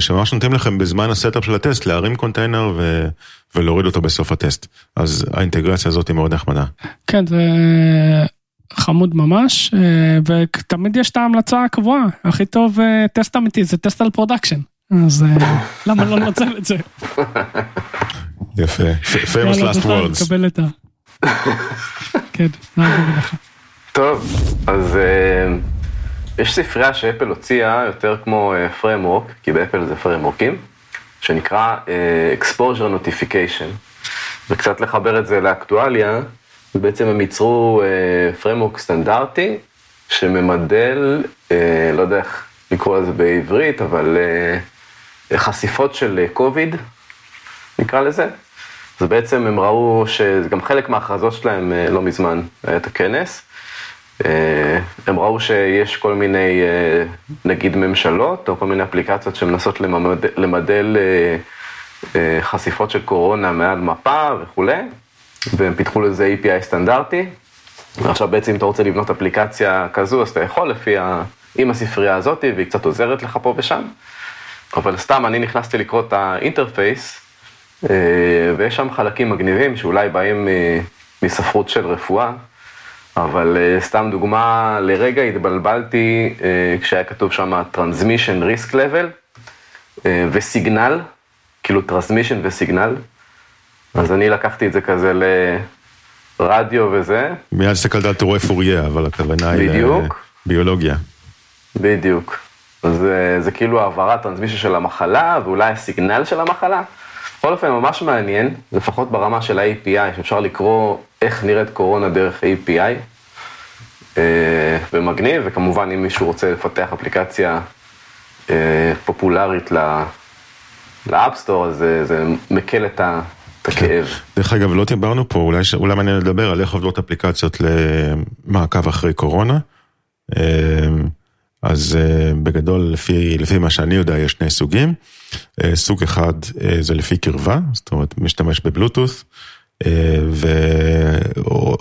שממש נותנים לכם בזמן ה setup של הטסט להרים קונטיינר ו, ולהוריד אותו בסוף הטסט. אז האינטגרציה הזאת היא מאוד נחמדה. כן, זה חמוד ממש, ותמיד יש את ההמלצה הקבועה, הכי טוב טסט אמיתי זה טסט על production. אז למה לא לנצל את זה? [LAUGHS] יפה, famous last words. קבל את ה... [LAUGHS] כן, נעבור לך. טוב, אז יש ספרייה שאפל הוציאה יותר כמו framework, כי באפל זה frameworkים, שנקרא exposure notification, וקצת לחבר את זה לאקטואליה, ובעצם הם ייצרו framework סטנדרטי, שממדל, לא יודע איך לקרוא לזה בעברית, אבל חשיפות של קוביד, נקרא לזה. אז בעצם הם ראו שזה גם חלק מההכרזות שלהם לא מזמן, היה את הכנס. הם ראו שיש כל מיני, נגיד ממשלות, או כל מיני אפליקציות שמנסות למדל חשיפות של קורונה מעל מפה וכולי, והם פיתחו לזה API סטנדרטי. ועכשיו בעצם אם אתה רוצה לבנות אפליקציה כזו, אז אתה יכול לפי ה... עם הספרייה הזאת, והיא קצת עוזרת לך פה ושם. אבל סתם, אני נכנסתי לקרוא את האינטרפייס, ויש שם חלקים מגניבים שאולי באים מספרות של רפואה, אבל סתם דוגמה, לרגע התבלבלתי כשהיה כתוב שם Transmission Risk Level וסיגנל, כאילו Transmission וסיגנל, אז אני לקחתי את זה כזה לרדיו וזה. מיד הסתכלת על תורי פוריה, אבל הכוונה היא לביולוגיה. בדיוק. זה, זה כאילו העברת transmission של המחלה, ואולי ה signal של המחלה. בכל אופן, ממש מעניין, לפחות ברמה של ה-API, שאפשר לקרוא איך נראית קורונה דרך API, ומגניב, וכמובן אם מישהו רוצה לפתח אפליקציה פופולרית ל App Store, אז זה, זה מקל את ה... הכאב. דרך אגב, לא דיברנו פה, אולי, אולי מעניין לדבר על איך עובדות אפליקציות למעקב אחרי קורונה. אז בגדול, לפי, לפי מה שאני יודע, יש שני סוגים. סוג אחד זה לפי קרבה, זאת אומרת, משתמש בבלוטות'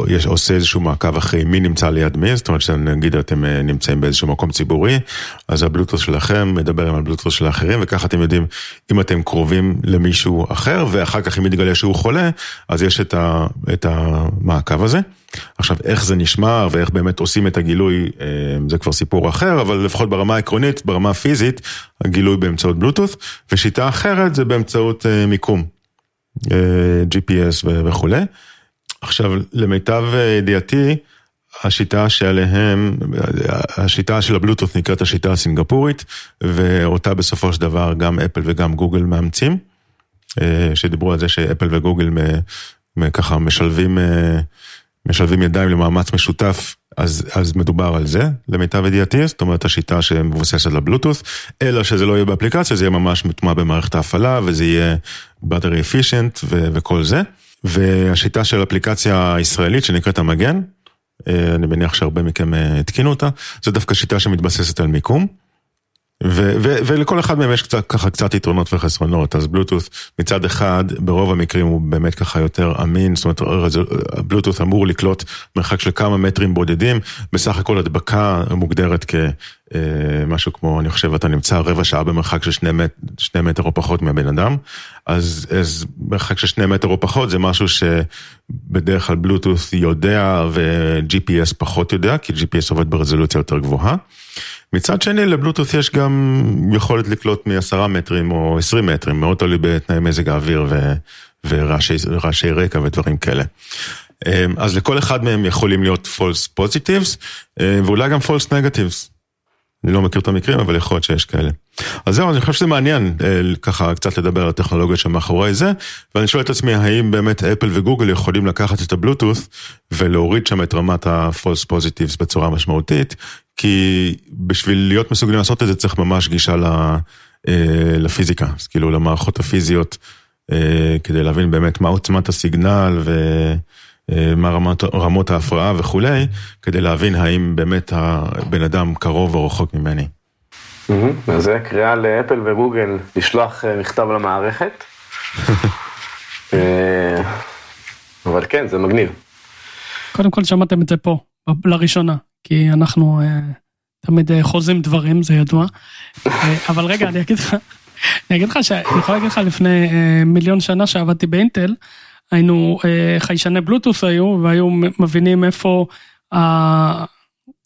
ועושה איזשהו מעקב אחרי מי נמצא ליד מי, זאת אומרת שנגיד אתם נמצאים באיזשהו מקום ציבורי, אז הבלוטות' שלכם מדבר עם הבלוטות' של האחרים, וככה אתם יודעים אם אתם קרובים למישהו אחר, ואחר כך אם יתגלה שהוא חולה, אז יש את, ה, את המעקב הזה. עכשיו, איך זה נשמר ואיך באמת עושים את הגילוי, זה כבר סיפור אחר, אבל לפחות ברמה העקרונית, ברמה הפיזית, הגילוי באמצעות בלוטות', ושיטה אחרת זה באמצעות מיקום. GPS וכולי. עכשיו, למיטב ידיעתי, השיטה שעליהם, השיטה של הבלוטות נקראת השיטה הסינגפורית, ואותה בסופו של דבר גם אפל וגם גוגל מאמצים, שדיברו על זה שאפל וגוגל ככה משלבים, משלבים ידיים למאמץ משותף, אז, אז מדובר על זה, למיטב ידיעתי, זאת אומרת השיטה שמבוססת על הבלוטות', אלא שזה לא יהיה באפליקציה, זה יהיה ממש מוטמע במערכת ההפעלה, וזה יהיה battery efficient ו- וכל זה. והשיטה של אפליקציה ישראלית שנקראת המגן, אני מניח שהרבה מכם התקינו אותה, זו דווקא שיטה שמתבססת על מיקום. ו- ו- ולכל אחד מהם יש קצת, ככה קצת יתרונות וחסרונות, אז בלוטות' מצד אחד ברוב המקרים הוא באמת ככה יותר אמין, זאת אומרת בלוטות' אמור לקלוט מרחק של כמה מטרים בודדים, בסך הכל הדבקה מוגדרת כמשהו אה, כמו, אני חושב אתה נמצא רבע שעה במרחק של שני, מט, שני מטר או פחות מהבן אדם, אז, אז מרחק של שני מטר או פחות זה משהו שבדרך כלל בלוטות' יודע ו-GPS פחות יודע, כי GPS עובד ברזולוציה יותר גבוהה. מצד שני לבלוטות' יש גם יכולת לקלוט מ-10 מטרים או 20 מטרים, מאוד תלוי בתנאי מזג האוויר ו... ורעשי רקע ודברים כאלה. אמ, אז לכל אחד מהם יכולים להיות false positives אמ, ואולי גם false negatives. אני לא מכיר את המקרים, אבל יכול להיות שיש כאלה. אז זהו, אני חושב שזה מעניין אה, ככה קצת לדבר על הטכנולוגיה שמאחורי זה, ואני שואל את עצמי, האם באמת אפל וגוגל יכולים לקחת את הבלוטות' ולהוריד שם את רמת ה-false positives בצורה משמעותית, כי בשביל להיות מסוגלים לעשות את זה צריך ממש גישה אה, לפיזיקה, אז כאילו למערכות הפיזיות, אה, כדי להבין באמת מה עוצמת הסיגנל ומה רמות, רמות ההפרעה וכולי, כדי להבין האם באמת הבן אדם קרוב או רחוק ממני. אז זה קריאה לאפל וגוגל לשלוח אה, מכתב למערכת. [LAUGHS] אבל כן, זה מגניב. קודם כל שמעתם את זה פה, לראשונה. כי אנחנו uh, תמיד uh, חוזים דברים, זה ידוע. uh, אבל רגע, אני אגיד לך, אני אגיד לך שאני יכול להגיד לך לפני מיליון שנה שעבדתי באינטל, היינו, חיישני בלוטוס היו, והיו מבינים איפה,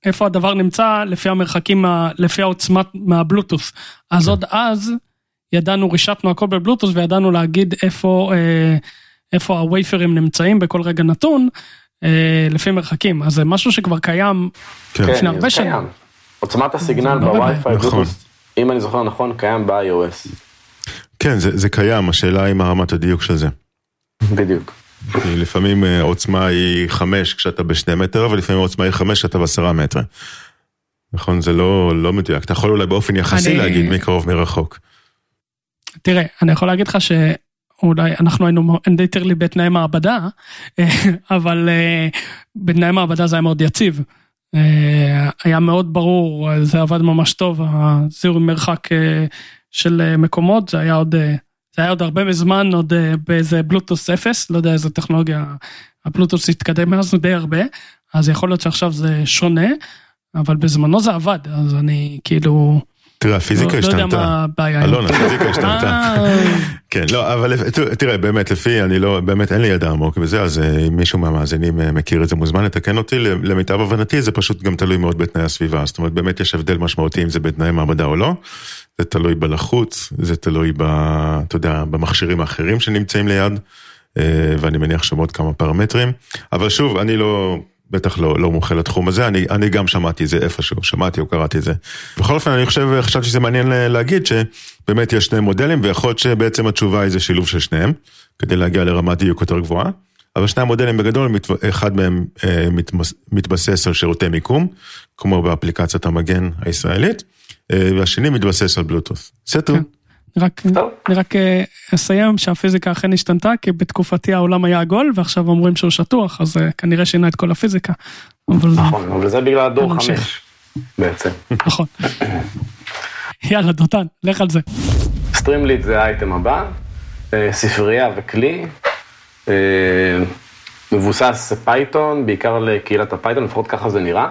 איפה הדבר נמצא לפי המרחקים, לפי העוצמת מהבלוטוס. אז עוד אז ידענו, רישתנו הכל בבלוטוס וידענו להגיד איפה, איפה הווייפרים נמצאים בכל רגע נתון. אה, לפי מרחקים, אז זה משהו שכבר קיים כן, לפני הרבה שנים. עוצמת הסיגנל בווי-פיי, נכון. אם אני זוכר נכון, קיים ב-iOS. כן, זה, זה קיים, השאלה היא מה רמת הדיוק של זה. בדיוק. לפעמים אה, עוצמה היא חמש כשאתה בשני מטר, ולפעמים עוצמה היא חמש כשאתה בעשרה מטר. נכון, זה לא, לא מדויק. אתה יכול אולי באופן יחסי אני... להגיד מי קרוב מרחוק. תראה, אני יכול להגיד לך ש... אולי אנחנו היינו ליטרלי בתנאי מעבדה, אבל אה, בתנאי מעבדה זה היה מאוד יציב. אה, היה מאוד ברור, זה עבד ממש טוב, הזיהוי מרחק אה, של מקומות, זה היה עוד, זה היה עוד הרבה זמן, עוד באיזה בלוטוס אפס, לא יודע איזה טכנולוגיה, הבלוטוס התקדם מאז די הרבה, אז יכול להיות שעכשיו זה שונה, אבל בזמנו זה עבד, אז אני כאילו... תראה, הפיזיקה השתנתה. לא יודע מה הבעיה. אלון, הפיזיקה השתנתה. כן, לא, אבל תראה, באמת, לפי, אני לא, באמת אין לי ידע עמוק בזה, אז אה, אם מישהו מהמאזינים אה, מכיר את זה, מוזמן לתקן אותי. למיטב הבנתי, זה פשוט גם תלוי מאוד בתנאי הסביבה. זאת אומרת, באמת יש הבדל משמעותי אם זה בתנאי מעבדה או לא. זה תלוי בלחוץ, זה תלוי ב... אתה יודע, במכשירים האחרים שנמצאים ליד, אה, ואני מניח שם עוד כמה פרמטרים. אבל שוב, אני לא... בטח לא, לא מומחה לתחום הזה, אני, אני גם שמעתי את זה איפשהו, שמעתי או קראתי את זה. בכל אופן, אני חושב, חשבתי שזה מעניין להגיד שבאמת יש שני מודלים, ויכול להיות שבעצם התשובה היא זה שילוב של שניהם, כדי להגיע לרמת דיוק יותר גבוהה. אבל שני המודלים בגדול, אחד מהם אה, מתבסס על שירותי מיקום, כמו באפליקציית המגן הישראלית, אה, והשני מתבסס על בלוטות'. סטו. רק, אני רק אה, אסיים שהפיזיקה אכן השתנתה, כי בתקופתי העולם היה עגול, ועכשיו אומרים שהוא שטוח, אז אה, כנראה שינה את כל הפיזיקה. נכון, אבל זה בגלל הדור חמש, בעצם. נכון. יאללה, דותן, לך על זה. Streamlit זה האייטם הבא, אה, ספרייה וכלי, מבוסס Python, בעיקר לקהילת ה Python, לפחות ככה זה נראה.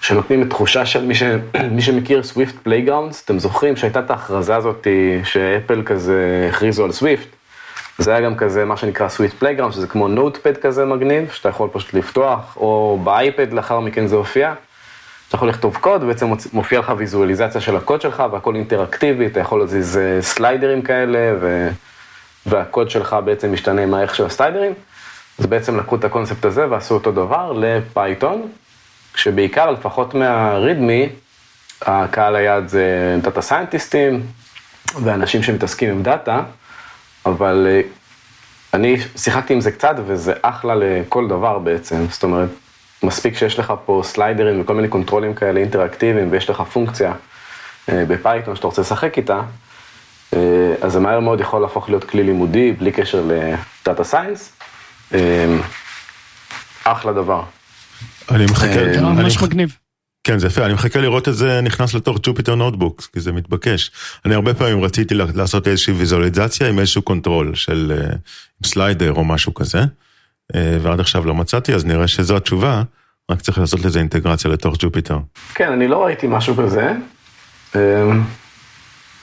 שנותנים את תחושה של מי, ש... [CLEARS THROAT] מי שמכיר Swift Playgrounds, אתם זוכרים שהייתה את ההכרזה הזאת ש Apple כזה הכריזו על Swift? זה היה גם כזה מה שנקרא Swift Playground, שזה כמו Notepad כזה מגניב, שאתה יכול פשוט לפתוח, או ב iPad לאחר מכן זה הופיע. אתה יכול לכתוב קוד, ובעצם מופיע לך ויזואליזציה של הקוד שלך, והכל אינטראקטיבי, אתה יכול להזיז סליידרים כאלה, ו... והקוד שלך בעצם משתנה עם הערך של הסליידרים. אז בעצם לקחו את הקונספט הזה ועשו אותו דבר ל Python, כשבעיקר, לפחות מה readme, הקהל היעד זה data סיינטיסטים ואנשים שמתעסקים עם data, אבל אה, אני שיחקתי עם זה קצת וזה אחלה לכל דבר בעצם, זאת אומרת, מספיק שיש לך פה סליידרים וכל מיני קונטרולים כאלה אינטראקטיביים ויש לך פונקציה אה, ב Python שאתה רוצה לשחק איתה, אז זה מהר מאוד יכול להפוך להיות כלי לימודי בלי קשר ל data science. אחלה דבר. אני מחכה, זה אני ממש מגניב. כן זה יפה, אני מחכה לראות את זה נכנס לתוך Jupyter Notebooks, כי זה מתבקש. אני הרבה פעמים רציתי לעשות איזושהי ויזואליזציה עם איזשהו control של אה, slider או משהו כזה, אה, ועד עכשיו לא מצאתי, אז נראה שזו התשובה, רק צריך לעשות לזה אינטגרציה לתוך Jupyter. כן, אני לא ראיתי משהו כזה.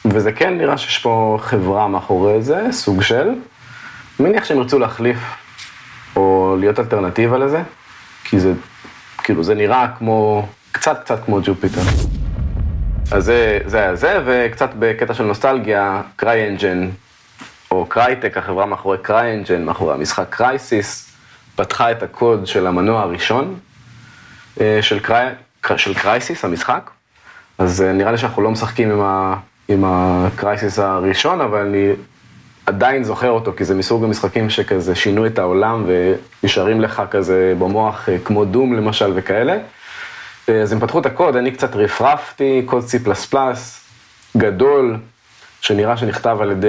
וזה כן נראה שיש פה חברה מאחורי זה, סוג של. מניח שהם ירצו להחליף או להיות אלטרנטיבה לזה, כי זה, כאילו, זה נראה כמו, קצת קצת כמו Jupyter. אז זה, זה היה זה, וקצת בקטע של נוסטלגיה, CryEngine, או Crytek, החברה מאחורי CryEngine, מאחורי המשחק Crysis, פתחה את הקוד של המנוע הראשון, אה, של, Cry... של Crysis, המשחק. אז אה, נראה לי שאנחנו לא משחקים עם, ה... עם הקרייסיס הראשון, אבל אני עדיין זוכר אותו, כי זה מסוג המשחקים שכזה שינו את העולם ונשארים לך כזה במוח, אה, כמו דום למשל וכאלה. אה, אז הם פתחו את הקוד, אני קצת רפרפתי, קוד C++, גדול, שנראה שנכתב על ידי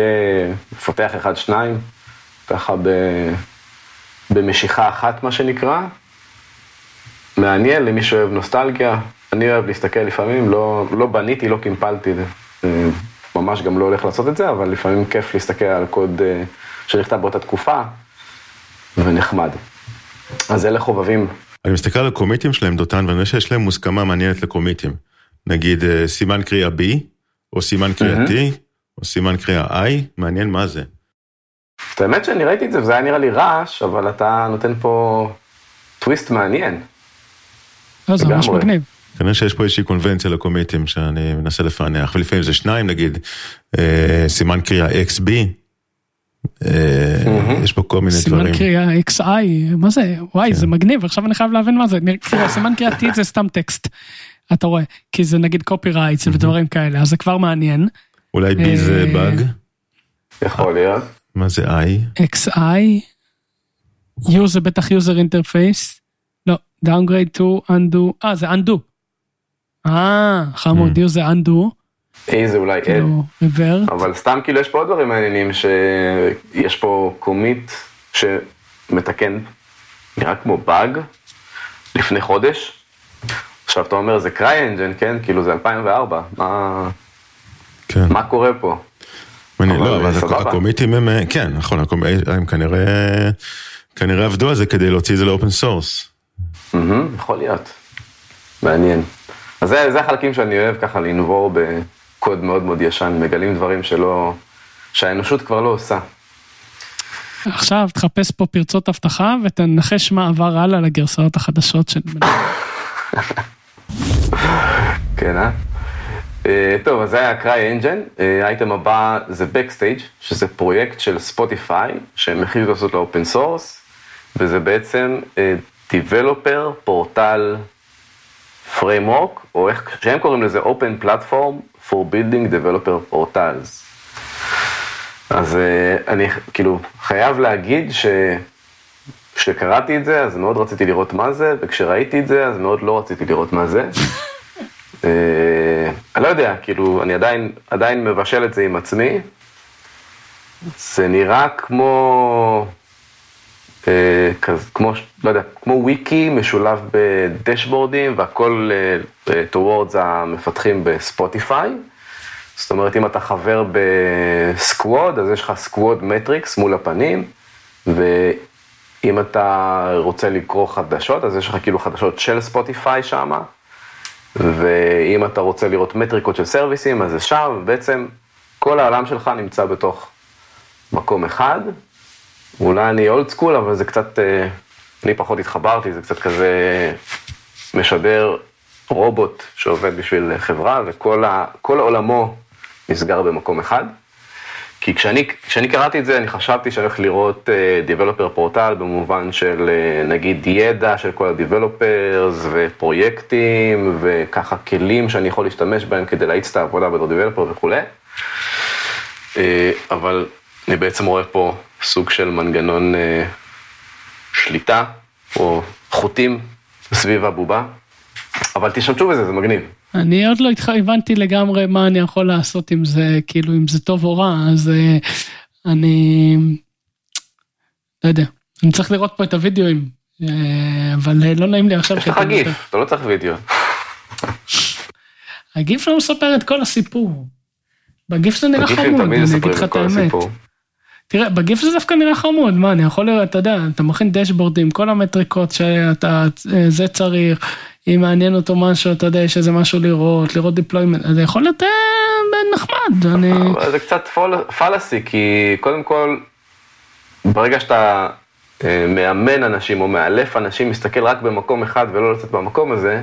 מפתח אחד-שניים, ככה ב... במשיכה אחת, מה שנקרא. מעניין למי שאוהב נוסטלגיה, אני אוהב להסתכל לפעמים, לא, לא בניתי, לא קימפלתי, אה, ממש גם לא הולך לעשות את זה, אבל לפעמים כיף להסתכל על קוד אה, שנכתב באותה תקופה, ונחמד. אז אלה חובבים. אני מסתכל על הקומיטים שלהם, דותן, ואני רואה שיש להם מוסכמה מעניינת לקומיטים. נגיד אה, סימן קריאה B, או סימן קריאה T, או סימן קריאה I, מעניין מה זה. את האמת שאני ראיתי את זה, וזה היה נראה לי רעש, אבל אתה נותן פה טוויסט מעניין. לא, זה ממש. מגניב. כנראה שיש פה איזושהי קונבנציה ל commitים שאני מנסה לפענח, ולפעמים זה שניים נגיד, אה, סימן קריאה XB, אה, יש פה כל מיני סימן דברים. קריאה XI, מה זה? וואי, כן. זה מגניב, עכשיו אני חייב להבין מה זה. סימן קריאה T זה סתם טקסט. אתה רואה, כי זה נגיד copyrights ודברים כאלה, אז זה כבר מעניין. אולי B זה אה, באג, יכול להיות. מה זה I? XI, U זה בטח user interface, לא, downgrade to undo, אה זה undo. אה, חמוד, U זה undo, A זה אולי. כאילו, revert. אבל סתם כאילו יש פה עוד דברים מעניינים, שיש פה קומיט שמתקן, נראה כמו באג, לפני חודש. עכשיו אתה אומר זה קריי אנג'ן, כן? כאילו זה 2004, מה, כן. מה קורה פה? מעניין, אבל לא, אבל סבבה. ה commitים הם, אה, כן, נכון, הם כנראה, כנראה עבדו על זה כדי להוציא את זה ל open source. יכול להיות. מעניין. אז זה, זה החלקים שאני אוהב ככה לנבור בקוד מאוד מאוד ישן, מגלים דברים שלא, שהאנושות כבר לא עושה. עכשיו תחפש פה פרצות אבטחה ותנחש מה עבר הלאה לגרסאות החדשות של... [LAUGHS] כן, אה? אה, טוב, אז זה היה CryEngine. האייטם הבא זה Backstage, שזה פרויקט של Spotify, שהם החליטו לעשות ל open source, וזה בעצם אה, Developer Portal Framework, או איך שהם קוראים לזה Open Platform for Building Developer Portals. אז אה, אני כאילו חייב להגיד ש... כשקראתי את זה, אז מאוד רציתי לראות מה זה, וכשראיתי את זה, אז מאוד לא רציתי לראות מה זה. [LAUGHS] אה, אני לא יודע, כאילו, אני עדיין, עדיין מבשל את זה עם עצמי. זה נראה כמו, אה, כזה, כמו, לא יודע, כמו וויקי משולב ב dashboardים, והכל אה, אה, towards המפתחים ב Spotify. זאת אומרת, אם אתה חבר ב squad, אז יש לך squad metrics מול הפנים, ואם אתה רוצה לקרוא חדשות, אז יש לך כאילו חדשות של Spotify שמה, ואם אתה רוצה לראות מטריקות של סרוויסים, אז זה שם, ובעצם כל העולם שלך נמצא בתוך מקום אחד. אולי אני אולד סקול, אבל זה קצת, אה, אני פחות התחברתי, זה קצת כזה משדר רובוט שעובד בשביל חברה, וכל ה, עולמו נסגר במקום אחד. כי כשאני, כשאני קראתי את זה, אני חשבתי שאני הולך לראות uh, Developer פורטל במובן של uh, נגיד ידע של כל ה-Developers ופרויקטים וככה כלים שאני יכול להשתמש בהם כדי להאיץ את העבודה בתור Developer וכולי. Uh, אבל אני בעצם רואה פה סוג של מנגנון uh, שליטה או חוטים סביב הבובה. אבל תשתמשו בזה, זה מגניב. אני עוד לא הבנתי לגמרי מה אני יכול לעשות עם זה, כאילו אם זה טוב או רע, אז אה, אני לא יודע, אני צריך לראות פה את הוידאוים, אה, אבל לא נעים לי עכשיו יש לך גיף, אתה לא צריך וידאו. ה GIF לא מספר את כל הסיפור. ב GIF זה נראה חמוד, אני אגיד לך את האמת. תראה, ב GIF זה דווקא נראה חמוד, מה, אני יכול לראות, אתה יודע, אתה מכין dashboardים, כל המטריקות שאתה, זה צריך, אם מעניין אותו משהו, אתה יודע, יש איזה משהו לראות, לראות deployment, זה יכול להיות אה, נחמד, אני... זה קצת fallacy, כי קודם כל, ברגע שאתה אה, מאמן אנשים או מאלף אנשים, מסתכל רק במקום אחד ולא לצאת במקום הזה,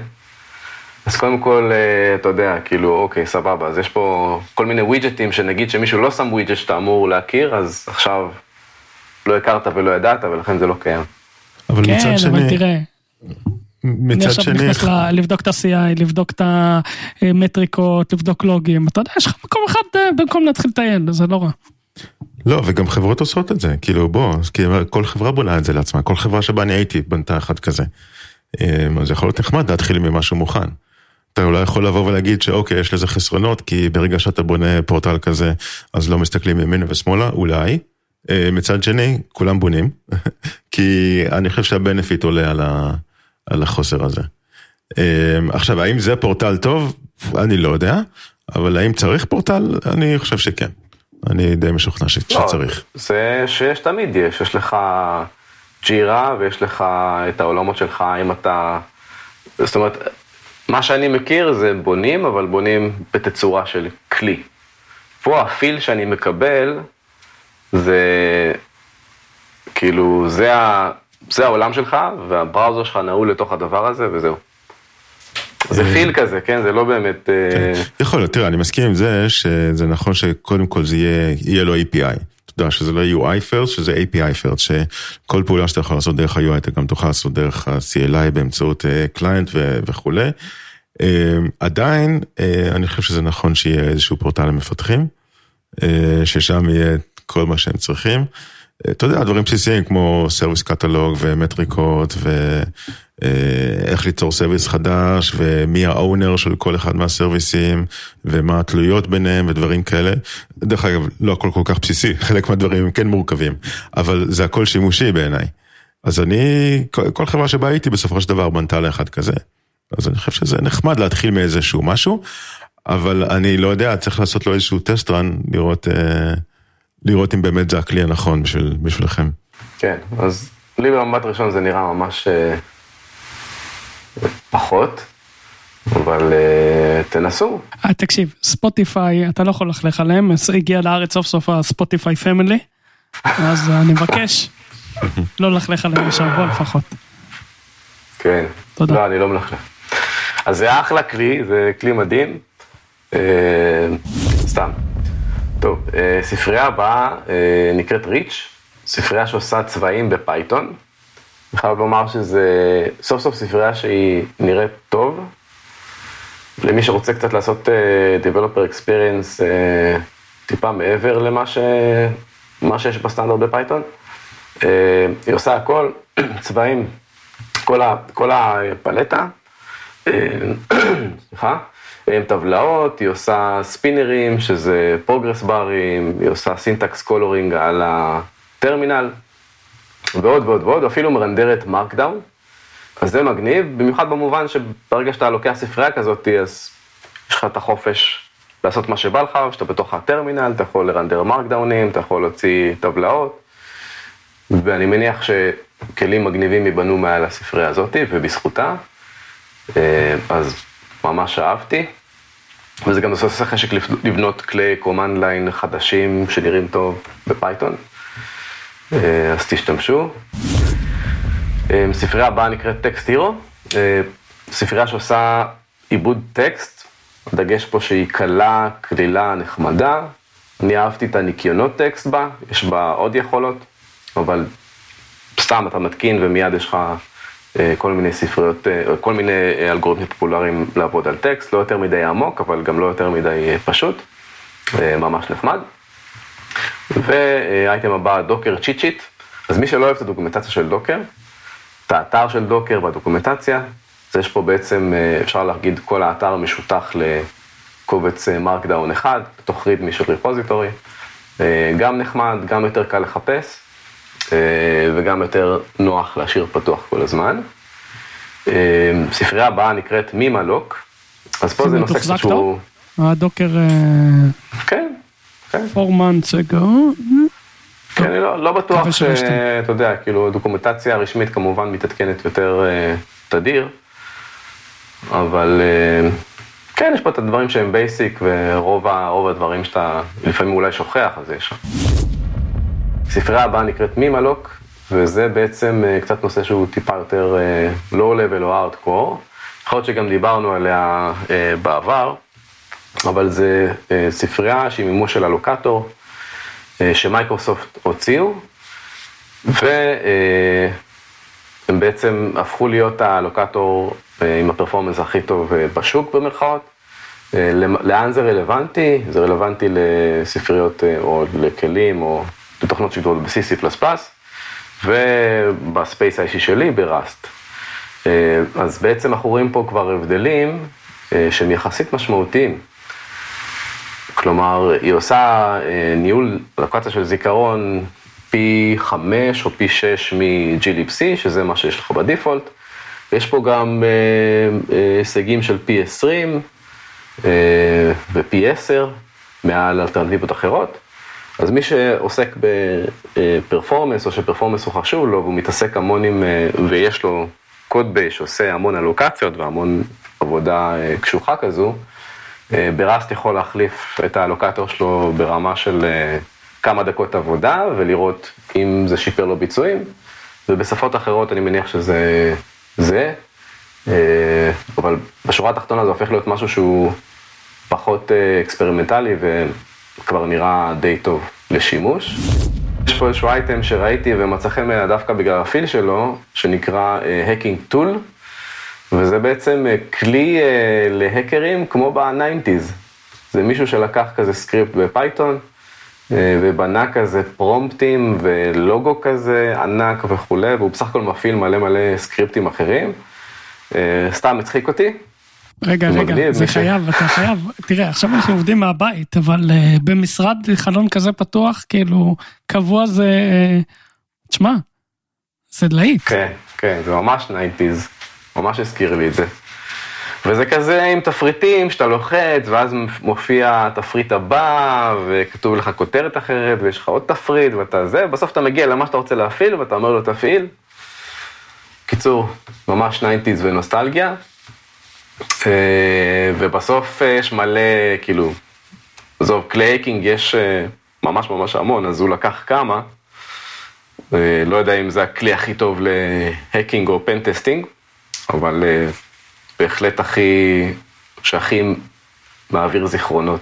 אז קודם כל, אה, אתה יודע, כאילו, אוקיי, סבבה, אז יש פה כל מיני ווידג'טים שנגיד שמישהו לא שם ווידג'ט שאתה אמור להכיר, אז עכשיו לא הכרת ולא ידעת, ולכן זה לא קיים. אבל כן, מצד שני... אבל תראה. מצד אני עכשיו שני... נכנס ל- לבדוק את ה-CI, לבדוק את המטריקות, לבדוק לוגים, אתה יודע, יש לך מקום אחד אה, במקום להתחיל לטייל, זה לא רע. לא, וגם חברות עושות את זה, כאילו בוא, כל חברה בונה את זה לעצמה, כל חברה שבה אני הייתי בנתה אחד כזה. אמ, אז יכול להיות נחמד להתחיל ממשהו מוכן. אתה אולי יכול לבוא ולהגיד שאוקיי, יש לזה חסרונות, כי ברגע שאתה בונה פורטל כזה, אז לא מסתכלים ימינה ושמאלה, אולי. אה, מצד שני, כולם בונים, [LAUGHS] כי אני חושב שהבנפיט עולה על, ה, על החוסר הזה. אמ, עכשיו, האם זה פורטל טוב? אני לא יודע, אבל האם צריך פורטל? אני חושב שכן. אני די משוכנע ש- לא, שצריך. זה שיש תמיד יש, יש לך ג'ירה ויש לך את העולמות שלך, אם אתה... זאת אומרת, מה שאני מכיר זה בונים, אבל בונים בתצורה של כלי. פה הפיל שאני מקבל, זה כאילו, זה, ה, זה העולם שלך, והבראוזר שלך נעול לתוך הדבר הזה, וזהו. זה פיל כזה, כן? זה לא באמת... אה, כן. יכול להיות, תראה, אני מסכים עם זה שזה נכון שקודם כל זה יהיה, יהיה לו API. אתה יודע, שזה לא UI first, שזה API first, שכל פעולה שאתה יכול לעשות דרך ה-UI, אתה גם תוכל לעשות דרך ה-CLI באמצעות client וכולי. אה, עדיין, אה, אני חושב שזה נכון שיהיה איזשהו פורטל למפתחים, אה, ששם יהיה כל מה שהם צריכים. אתה יודע, דברים בסיסיים כמו service catalog ומטריקות ואיך ליצור service חדש ומי ה owner של כל אחד מה serviceים ומה התלויות ביניהם ודברים כאלה. דרך אגב, לא הכל כל כך בסיסי, [LAUGHS] חלק מהדברים הם כן מורכבים, אבל זה הכל שימושי בעיניי. אז אני, כל, כל חברה שבה הייתי בסופו של דבר בנתה לאחד כזה. אז אני חושב שזה נחמד להתחיל מאיזשהו משהו, אבל אני לא יודע, צריך לעשות לו איזשהו טסט רן, לראות... אה, לראות אם באמת זה הכלי הנכון בשביל, בשבילכם. כן, אז לי במבט ראשון זה נראה ממש אה, פחות, אבל אה, תנסו. אה, תקשיב, Spotify, אתה לא יכול ללכלך עליהם, הגיע לארץ סוף סוף ה Spotify Family, אז אני מבקש לא ללכלך עליהם בשבוע לפחות. כן. תודה. לא, אני לא מלכלך. אז זה אחלה כלי, זה כלי מדהים. אה, סתם. טוב, ספרייה הבאה אה, נקראת Rich, ספרייה שעושה צבעים ב Python. אני חייב לומר שזה סוף סוף ספרייה שהיא נראית טוב. למי שרוצה קצת לעשות uh, Developer Experience uh, טיפה מעבר למה ש... שיש בסטנדרט ב Python. Uh, היא עושה הכל, [CLEARS THROAT] צבעים, כל, הפלטה, [CLEARS THROAT] סליחה, עם טבלאות, היא עושה spinnerים, שזה progress barים, היא עושה syntax coloring על הטרמינל, ועוד ועוד ועוד, אפילו מרנדרת markdown. אז זה מגניב, במיוחד במובן שברגע שאתה לוקח ספרייה כזאת, אז יש לך את החופש לעשות מה שבא לך, שאתה בתוך הטרמינל, אתה יכול לרנדר markdownים, אתה יכול להוציא טבלאות, ואני מניח שכלים מגניבים ייבנו מעל הספרייה הזאת, ובזכותה, אה, אז ממש אהבתי. וזה גם עושה חשק לבנות כלי command line חדשים שנראים טוב ב Python, אז תשתמשו. ספרייה הבאה נקראת טקסט הירו, ספרייה שעושה עיבוד טקסט, הדגש פה שהיא קלה, קלילה, נחמדה. אני אהבתי את הניקיונות טקסט בה, יש בה עוד יכולות, אבל סתם אתה מתקין ומיד יש לך אה, כל מיני ספריות, אה, כל מיני אלגוריתמים פופולריים לעבוד על טקסט, לא יותר מדי עמוק, אבל גם לא יותר מדי פשוט, ממש נחמד. והאייטם הבא, Docker cheat sheet, אז מי שלא אוהב את הדוקומנטציה של Docker, את האתר של Docker והדוקומנטציה, אז יש פה בעצם, אפשר להגיד, כל האתר משותח לקובץ markdown אחד, בתוך readme של repository. גם נחמד, גם יותר קל לחפש, וגם יותר נוח להשאיר פתוח כל הזמן. ספרייה הבאה נקראת memlock, אז פה זה נושא קצת שהוא... ה Docker... כן, כן. four months ago. כן, אני לא, לא בטוח שאתה יודע, כאילו, הדוקומנטציה הרשמית כמובן מתעדכנת יותר uh, תדיר, אבל uh, כן, יש פה את הדברים שהם basic, ורוב הדברים שאתה לפעמים אולי שוכח, אז יש. הספרייה הבאה נקראת memlock, וזה בעצם uh, קצת נושא שהוא טיפה יותר לואו-לבל או הארדקור. יכול להיות שגם דיברנו עליה בעבר, אבל זה uh, ספרייה שהיא מימוש של אלוקטור. שמייקרוסופט הוציאו, והם בעצם הפכו להיות הלוקטור עם הפרפורמנס הכי טוב בשוק במרכאות. לאן זה רלוונטי? זה רלוונטי לספריות או לכלים או לתוכנות שידור ב-CC++, ובספייס האישי שלי בראסט. אז בעצם אנחנו רואים פה כבר הבדלים שהם יחסית משמעותיים. כלומר, היא עושה אה, ניהול לוקציה של זיכרון פי 5 או פי 6 מ-GLPC, שזה מה שיש לך בדיפולט. יש פה גם אה, אה, הישגים של פי 20 ופי 10 מעל אלטרנטיבות אחרות. אז מי שעוסק בפרפורמנס, או שפרפורמנס הוא חשוב לו, והוא מתעסק המון עם, ויש לו קוד בייס שעושה המון אלוקציות והמון עבודה קשוחה כזו, אה, בראסט יכול להחליף את האלוקטור שלו ברמה של אה, כמה דקות עבודה ולראות אם זה שיפר לו ביצועים, ובשפות אחרות אני מניח שזה זה, אה, אבל בשורה התחתונה זה הופך להיות משהו שהוא פחות אקספרימנטלי וכבר נראה די טוב לשימוש. יש פה איזשהו אייטם שראיתי ומצא חן דווקא בגלל ה feel שלו, שנקרא Hacking Tool. וזה בעצם אה, כלי אה, להאקרים כמו ב-90's. זה מישהו שלקח כזה סקריפט ב Python, אה, ובנה כזה פרומפטים ולוגו כזה ענק וכולי, והוא בסך הכל מפעיל מלא מלא סקריפטים אחרים. סתם הצחיק אותי. רגע, רגע, זה חייב, ש... אתה חייב, [LAUGHS] תראה, עכשיו אנחנו עובדים מהבית, אבל uh, במשרד חלון כזה פתוח, כאילו, קבוע זה, uh, תשמע, זה להיט. כן, כן, זה ממש 90's. ממש הזכיר לי את זה. וזה כזה עם תפריטים שאתה לוחץ, ואז מופיע התפריט הבא, וכתוב לך כותרת אחרת, ויש לך עוד תפריט, ואתה זה, ובסוף אתה מגיע למה שאתה רוצה להפעיל, ואתה אומר לו תפעיל. קיצור, ממש 90's ונוסטלגיה. אה, ובסוף אה, יש מלא, כאילו, עזוב, כלי hacking יש אה, ממש ממש המון, אז הוא לקח כמה. לא יודע אם זה הכלי הכי טוב ל hacking או pentesting. אבל אה, בהחלט הכי, שהכי מעביר זיכרונות.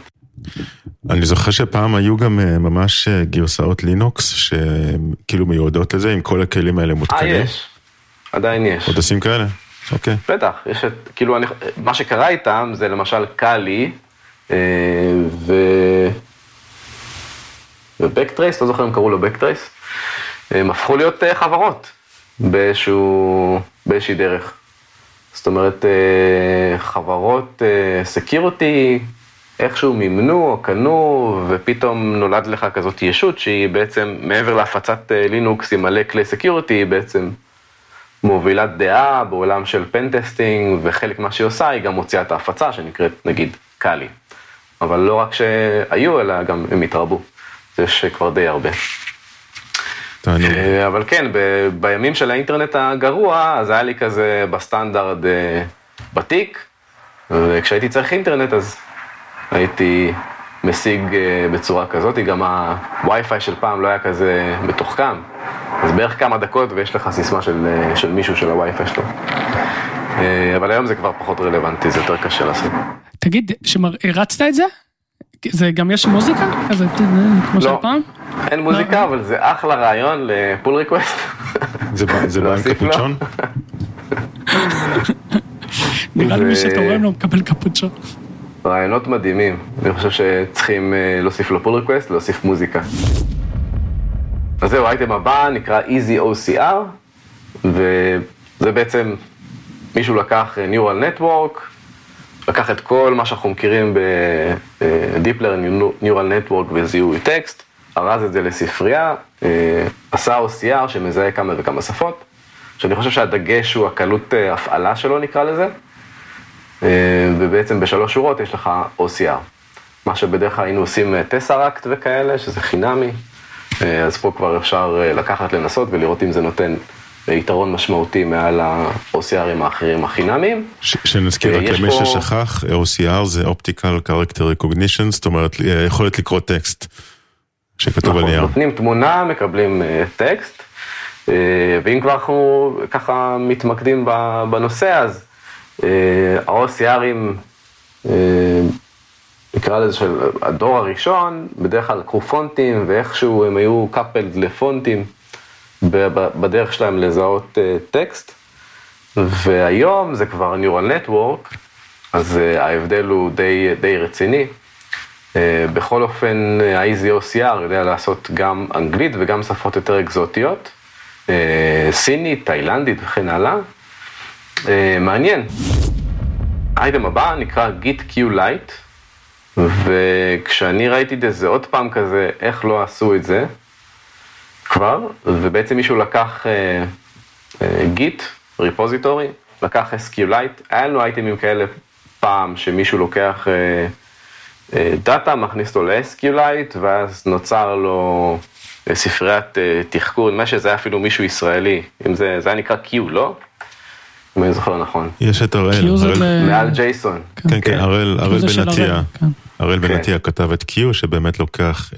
אני זוכר שפעם היו גם אה, ממש אה, גרסאות לינוקס שכאילו מיועדות לזה עם כל הכלים האלה מותקנים. אה, יש. עדיין יש. עוד עושים כאלה? אוקיי. בטח, יש את, כאילו, אני, מה שקרה איתם זה למשל Kali ו... ו BackTrack, לא זוכר אם קראו לו BackTrack, הם הפכו להיות חברות באיזשהו, באיזושהי דרך. זאת אומרת, אה, חברות security אה, איכשהו מימנו או קנו, ופתאום נולד לך כזאת ישות שהיא בעצם, מעבר להפצת אה, לינוקס עם מלא כלי security, היא בעצם מובילת דעה בעולם של pentesting, וחלק מה שהיא עושה, היא גם מוציאה את ההפצה שנקראת נגיד Kali. אבל לא רק שהיו, אלא גם הם התרבו. יש כבר די הרבה. אה, אבל כן, ב- בימים של האינטרנט הגרוע, אז היה לי כזה בסטנדרט אה, בתיק, וכשהייתי צריך אינטרנט אז הייתי משיג אה, בצורה כזאת, גם הווי-פיי של פעם לא היה כזה מתוחכם, אז בערך כמה דקות ויש לך סיסמה של, של מישהו של הווי-פיי שלו. אבל היום זה כבר פחות רלוונטי, זה יותר קשה לעשות. תגיד, הרצת את זה? זה גם יש מוזיקה? כזה, כמו של פעם? אין מוזיקה, אבל זה אחלה רעיון ל pull request. זה בא עם קפוצ'ון? [LAUGHS] נראה לי מי שתורם לו מקבל קפוצ'ון. רעיונות מדהימים, אני חושב שצריכים אה, להוסיף לו pull request, להוסיף מוזיקה. אז זהו, האייטם הבא נקרא Easy OCR, וזה בעצם מישהו לקח Neural Network, לקח את כל מה שאנחנו מכירים ב-Deep Learning Neural Network וזיהוי טקסט, ארז את זה לספרייה, עשה OCR שמזהה כמה וכמה שפות, שאני חושב שהדגש הוא הקלות הפעלה שלו נקרא לזה, ובעצם בשלוש שורות יש לך OCR. מה שבדרך כלל היינו עושים טסראקט וכאלה, שזה חינמי, אז פה כבר אפשר לקחת, לנסות ולראות אם זה נותן יתרון משמעותי מעל ה-OCRים האחרים החינמיים. שנזכיר רק למי ששכח, OCR זה Optical Character Recognition, זאת אומרת יכולת לקרוא טקסט שכתוב על נייר. נכון, נותנים תמונה, מקבלים טקסט, ואם כבר אנחנו ככה מתמקדים בנושא, אז ה-OCRים, נקרא לזה של הדור הראשון, בדרך כלל לקחו פונטים ואיכשהו הם היו coupled לפונטים. בדרך שלהם לזהות טקסט, והיום זה כבר Neural Network, אז ההבדל הוא די, די רציני. בכל אופן, ה-EasyOCR יודע לעשות גם אנגלית וגם שפות יותר אקזוטיות, סינית, תאילנדית וכן הלאה. מעניין. האייטם הבא נקרא Git-Q-Lite, וכשאני ראיתי את זה עוד פעם כזה, איך לא עשו את זה, כבר, ובעצם מישהו לקח גיט, ריפוזיטורי, לקח SQLite, היה לנו אייטמים כאלה פעם שמישהו לוקח uh, דאטה, מכניס אותו ל-SQLite, ואז נוצר לו uh, ספריית uh, תחקור, נדמה שזה היה אפילו מישהו ישראלי, אם זה, זה היה נקרא Q, לא? אם אני זוכר נכון. יש את הראל, מעל ג'ייסון. כן, כן, הראל בנטיה. הראל בנטיה כתב את Q, שבאמת לוקח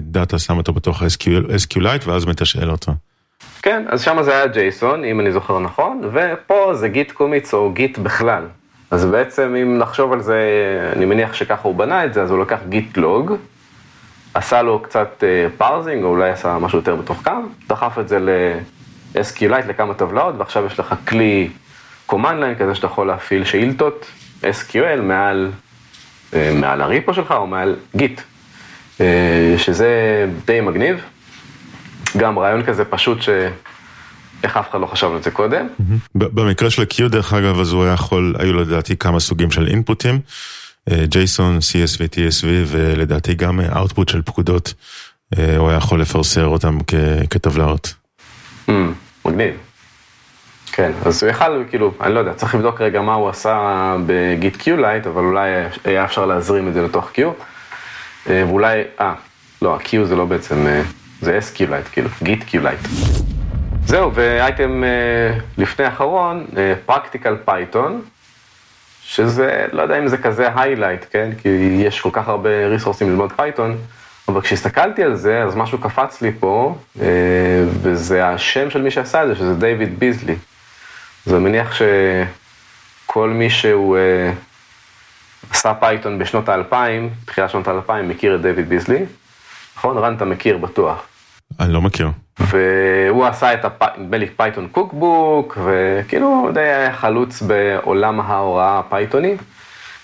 דאטה, שם אותו בתוך SQLite, ואז מתשאל אותו. כן, אז שם זה היה ג'ייסון, אם אני זוכר נכון, ופה זה גיט קומיץ או גיט בכלל. אז בעצם אם נחשוב על זה, אני מניח שככה הוא בנה את זה, אז הוא לקח גיט לוג, עשה לו קצת parsing, או אולי עשה משהו יותר מתוחכם, דחף את זה ל-SQLite לכמה טבלאות, ועכשיו יש לך כלי command line כזה שאתה יכול להפעיל שאילתות, SQL מעל... מעל ה repo שלך או מעל Git, שזה די מגניב. גם רעיון כזה פשוט שאיך אף אחד לא חשב על זה קודם. במקרה של ה-Q דרך אגב, אז הוא היה יכול, היו לדעתי כמה סוגים של אינפוטים, JSON, CSV, TSV ולדעתי גם output של פקודות, הוא היה יכול לפרסר אותם כטבלאות. מגניב. כן, אז הוא יכל, כאילו, אני לא יודע, צריך לבדוק רגע מה הוא עשה בגיט Q-Lite, אבל אולי היה אפשר להזרים את זה לתוך Q. ואולי, אה, לא, ה-Q זה לא בעצם, זה SQ-Lite, כאילו, גיט Q-Lite. זהו, ואייטם לפני האחרון, Practical Python, שזה, לא יודע אם זה כזה highlight, כן? כי יש כל כך הרבה ריסורסים ללמוד Python, אבל כשהסתכלתי על זה, אז משהו קפץ לי פה, וזה השם של מי שעשה את זה, שזה דיוויד ביזלי. אז אני מניח שכל מי שהוא uh, עשה Python בשנות האלפיים, תחילת שנות האלפיים, מכיר את דיוויד ביזלי. נכון? רן, אתה מכיר בטוח. אני לא מכיר. והוא עשה את, נדמה Python Cookbook, וכאילו די היה חלוץ בעולם ההוראה הפייתוני.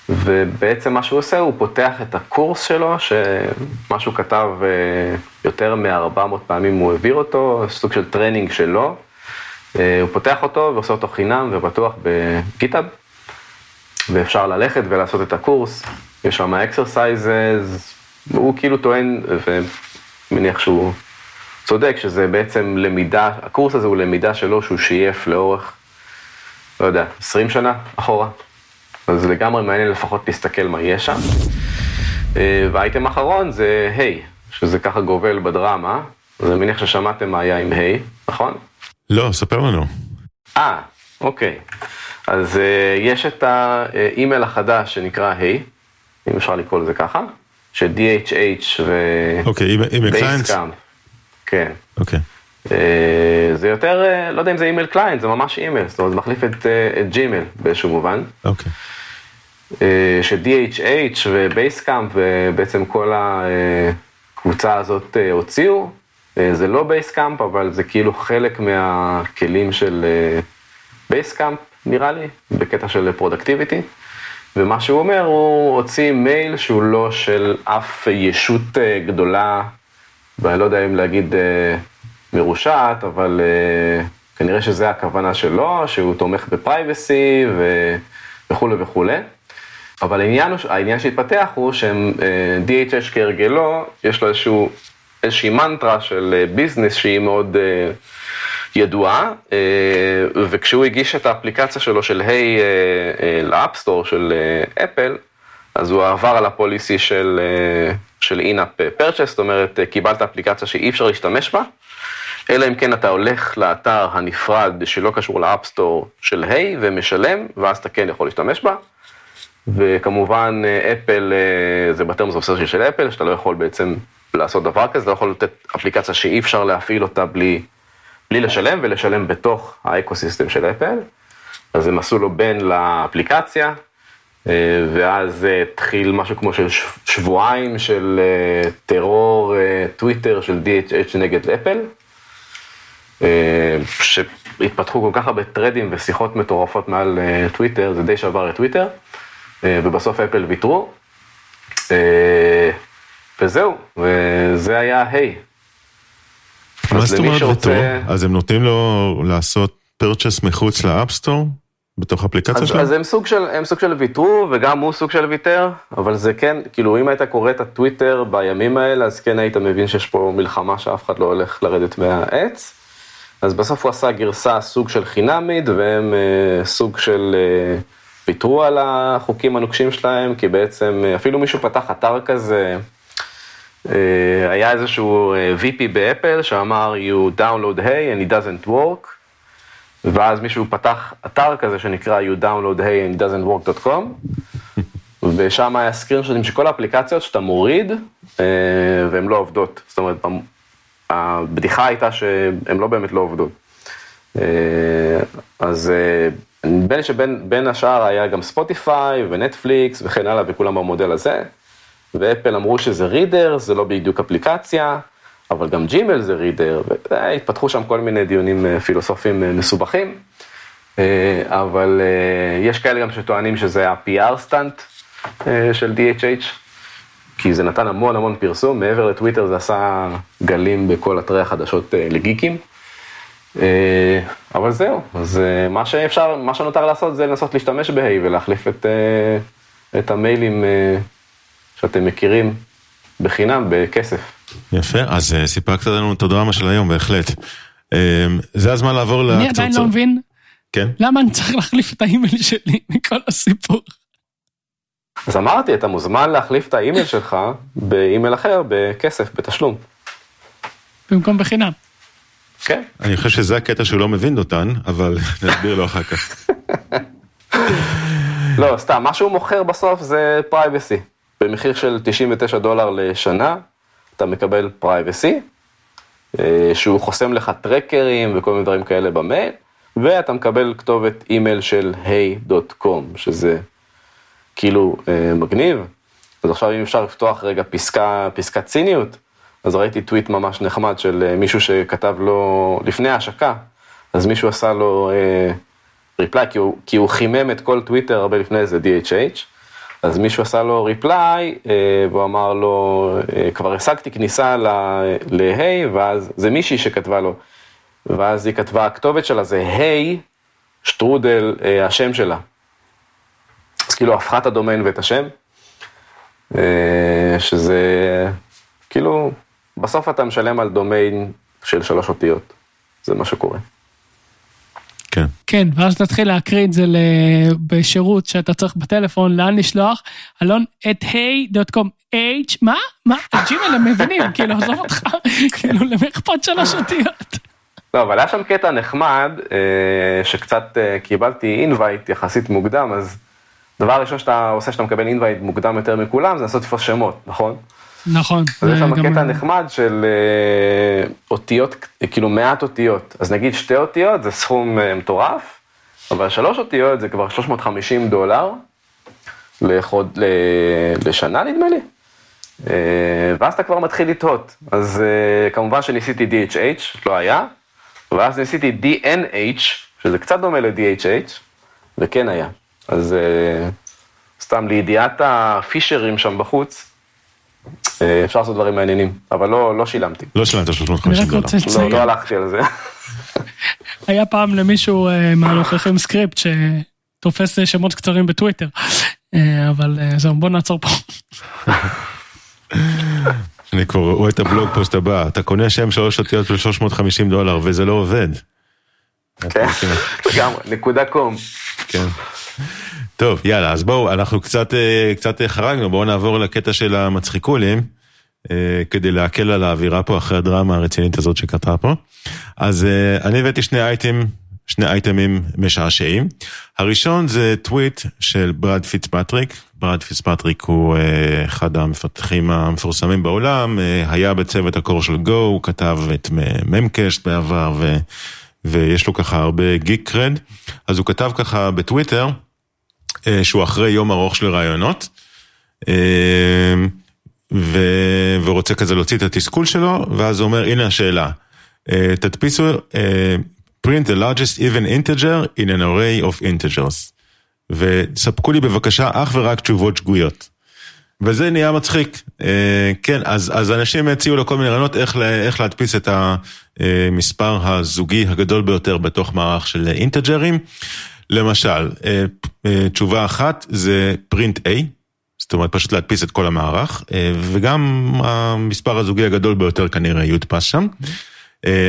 ובעצם מה שהוא עושה, הוא פותח את הקורס שלו, שמה שהוא כתב יותר מ-400 פעמים הוא העביר אותו, סוג של training שלו. הוא פותח אותו ועושה אותו חינם ופתוח ב GitHub, ואפשר ללכת ולעשות את הקורס, יש שם exercises, הוא כאילו טוען, ומניח שהוא צודק, שזה בעצם למידה, הקורס הזה הוא למידה שלו שהוא שייף לאורך, לא יודע, 20 שנה אחורה. אז לגמרי מעניין לפחות להסתכל מה יש שם. והאייטם האחרון זה היי, שזה ככה גובל בדרמה, אז אני מניח ששמעתם מה היה עם היי, נכון? לא, ספר לנו. אה, אוקיי. אז uh, יש את האימייל החדש שנקרא היי, אם אפשר לקרוא לזה ככה, ש-DHH ו... אוקיי, email client? כן. אוקיי. Uh, זה יותר, uh, לא יודע אם זה email client, זה ממש אימייל, זאת אומרת, זה מחליף את, uh, את Gmail באיזשהו מובן. אוקיי. ש-DHH ו Basecamp ובעצם כל הקבוצה הזאת הוציאו. זה לא Basecamp, אבל זה כאילו חלק מהכלים של Basecamp, נראה לי, בקטע של productivity. ומה שהוא אומר, הוא הוציא מייל שהוא לא של אף ישות גדולה, ואני לא יודע אם להגיד מרושעת, אבל כנראה שזה הכוונה שלו, שהוא תומך ב privacy. וכולי וכולי. אבל העניין, העניין שהתפתח הוא שהם, uh, DHH כהרגלו, יש לו איזשהו, איזושהי מנטרה של business שהיא מאוד uh, ידועה, uh, וכשהוא הגיש את האפליקציה שלו של Hey, uh, ל App Store של Apple, אז הוא עבר על ה policy של, uh, של in-app purchase, זאת אומרת, uh, קיבלת אפליקציה שאי אפשר להשתמש בה, אלא אם כן אתה הולך לאתר הנפרד שלא קשור ל App Store של Hey, ומשלם, ואז אתה כן יכול להשתמש בה. וכמובן Apple זה ב terms of service של Apple, שאתה לא יכול בעצם לעשות דבר כזה, אתה לא יכול לתת אפליקציה שאי אפשר להפעיל אותה בלי, בלי לשלם ולשלם בתוך ה ecosystem של אפל. אז הם עשו לו ban לאפליקציה, ואז התחיל משהו כמו של שבועיים של טרור טוויטר של DHH נגד אפל, שהתפתחו כל כך הרבה טרדים ושיחות מטורפות מעל טוויטר, זה די שבר את טוויטר. ובסוף אפל ויתרו, וזהו, וזה היה Hey. מה זאת אומרת ויתרו? אז הם נותנים לו לעשות purchase מחוץ ל App Store? בתוך אפליקציה שלהם? אז הם סוג של, הם סוג של ויתרו, וגם הוא סוג של ויתר, אבל זה כן, כאילו אם היית קורא את הטוויטר בימים האלה, אז כן היית מבין שיש פה מלחמה שאף אחד לא הולך לרדת מהעץ. אז בסוף הוא עשה גרסה סוג של חינמית, והם uh, סוג של... Uh, ויתרו על החוקים הנוקשים שלהם, כי בעצם אפילו מישהו פתח אתר כזה, היה איזשהו VP באפל שאמר you download hey and it doesn't work, ואז מישהו פתח אתר כזה שנקרא you download hey and doesn't work.com, ושם היה סקרינשוטים של כל האפליקציות שאתה מוריד, והן לא עובדות. זאת אומרת, הבדיחה הייתה שהן לא באמת לא עובדות. אז נדמה לי שבין השאר היה גם ספוטיפיי ונטפליקס וכן הלאה וכולם במודל הזה. ואפל אמרו שזה רידר, זה לא בדיוק אפליקציה, אבל גם ג'ימל זה רידר, והתפתחו שם כל מיני דיונים פילוסופיים מסובכים. אבל יש כאלה גם שטוענים שזה ה-PR סטאנט של DHH, כי זה נתן המון המון פרסום, מעבר לטוויטר זה עשה גלים בכל אתרי החדשות לגיקים. אבל זהו, אז מה שאפשר, מה שנותר לעשות זה לנסות להשתמש ב-Hey ולהחליף את, את המיילים שאתם מכירים בחינם, בכסף. יפה, אז סיפקת לנו את הדרמה של היום, בהחלט. זה הזמן לעבור לקצוצות. אני עדיין לא מבין. כן? למה אני צריך להחליף את האימייל שלי מכל הסיפור? אז אמרתי, אתה מוזמן להחליף את האימייל שלך באימייל אחר, בכסף, בתשלום. במקום בחינם. כן. אני חושב שזה הקטע שהוא לא מבין אותן, אבל [LAUGHS] נסביר לו אחר כך. לא, סתם, מה שהוא מוכר בסוף זה privacy. במחיר של 99 דולר לשנה, אתה מקבל privacy, שהוא חוסם לך טרקרים וכל מיני דברים כאלה במייל, ואתה מקבל כתובת אימייל של hey.com, שזה כאילו מגניב. אז עכשיו אם אפשר לפתוח רגע פסקה, פסקת ציניות, אז ראיתי טוויט ממש נחמד של מישהו שכתב לו לפני ההשקה, אז מישהו עשה לו ריפליי, כי, כי הוא חימם את כל טוויטר הרבה לפני זה DHH, אז מישהו עשה לו ריפליי, והוא אמר לו, כבר השגתי כניסה להיי, ואז זה מישהי שכתבה לו, ואז היא כתבה, הכתובת שלה זה היי, שטרודל, השם שלה. אז כאילו הפכה את הדומיין ואת השם, שזה כאילו, בסוף אתה משלם על דומיין של שלוש אותיות, זה מה שקורה. כן. כן, ואז תתחיל להקריא את זה בשירות שאתה צריך בטלפון, לאן לשלוח, אלון את היי.קום, h, מה? מה? ג'ימל הם מבינים, [LAUGHS] כאילו, עזוב אותך, [LAUGHS] כאילו, למי אכפת שלוש אותיות? לא, אבל היה שם קטע נחמד, שקצת קיבלתי אינווייט יחסית מוקדם, אז דבר ראשון שאתה עושה, שאתה מקבל אינווייט מוקדם יותר מכולם, זה לעשות תפוס שמות, נכון? נכון. אז יש שם קטע נחמד של אותיות, כאילו מעט אותיות. אז נגיד שתי אותיות זה סכום מטורף, אבל שלוש אותיות זה כבר 350 דולר לחוד, לשנה נדמה לי. ואז אתה כבר מתחיל לתהות. אז כמובן שניסיתי DHH, לא היה, ואז ניסיתי DNH, שזה קצת דומה ל-DHH, וכן היה. אז סתם לידיעת הפישרים שם בחוץ, אפשר לעשות דברים מעניינים, אבל לא, לא שילמתי. לא שילמת 350 דולר. אני רק רוצה לא, לציין. לא הלכתי על זה. [LAUGHS] היה פעם למישהו אה, מהנוכחים סקריפט שתופס שמות קצרים בטוויטר, אה, אבל אה, זהו, בוא נעצור פה. [LAUGHS] אני כבר רואה את ה blog post הבא, אתה קונה שם שלוש אותיות של 350 דולר וזה לא עובד. כן, [LAUGHS] לגמרי, נקודה com. כן. טוב, יאללה, אז בואו, אנחנו קצת, אה, קצת חרגנו, בואו נעבור לקטע של המצחיקולים, אה, כדי להקל על האווירה פה אחרי הדרמה הרצינית הזאת שקרתה פה. אז אה, אני הבאתי שני אייטם, שני אייטמים משעשעים. הראשון זה טוויט של ברד פיצפטריק. ברד פיצפטריק הוא אחד המפתחים המפורסמים בעולם, היה בצוות ה core של Go, הוא כתב את ממקשט בעבר, ו... ויש לו ככה הרבה גיק קרד, אז הוא כתב ככה בטוויטר, אה, שהוא אחרי יום ארוך של רעיונות, אה, ו... ורוצה כזה להוציא את התסכול שלו, ואז הוא אומר, הנה השאלה, אה, תדפיסו print the largest even integer in an array of integers, וספקו לי בבקשה אך ורק תשובות שגויות. וזה נהיה מצחיק. כן, אז, אז אנשים הציעו לו כל מיני רעיונות איך, איך להדפיס את המספר הזוגי הגדול ביותר בתוך מערך של אינטג'רים. למשל, אה, אה, תשובה אחת זה פרינט A, זאת אומרת פשוט להדפיס את כל המערך, אה, וגם המספר הזוגי הגדול ביותר כנראה יודפס שם.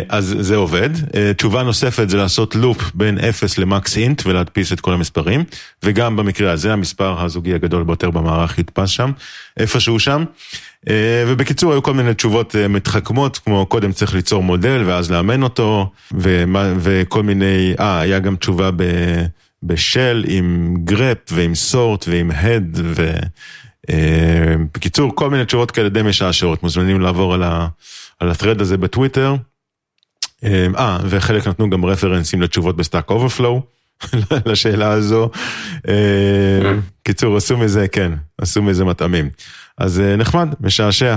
אז זה עובד. תשובה נוספת זה לעשות לופ בין 0 למקס אינט ולהדפיס את כל המספרים, וגם במקרה הזה המספר הזוגי הגדול ביותר במערך יודפס שם, איפשהו שם. ובקיצור היו כל מיני תשובות מתחכמות, כמו קודם צריך ליצור מודל ואז לאמן אותו, ומה, וכל מיני, אה, היה גם תשובה ב... ב shell עם grep ועם sort ועם head ובקיצור כל מיני תשובות כאלה די משעשעות מוזמנים לעבור על, ה, על ה thread הזה בטוויטר. אה וחלק נתנו גם רפרנסים לתשובות ב Stack Overflow [LAUGHS] לשאלה הזו. קיצור עשו מזה כן עשו מזה מטעמים אז נחמד משעשע.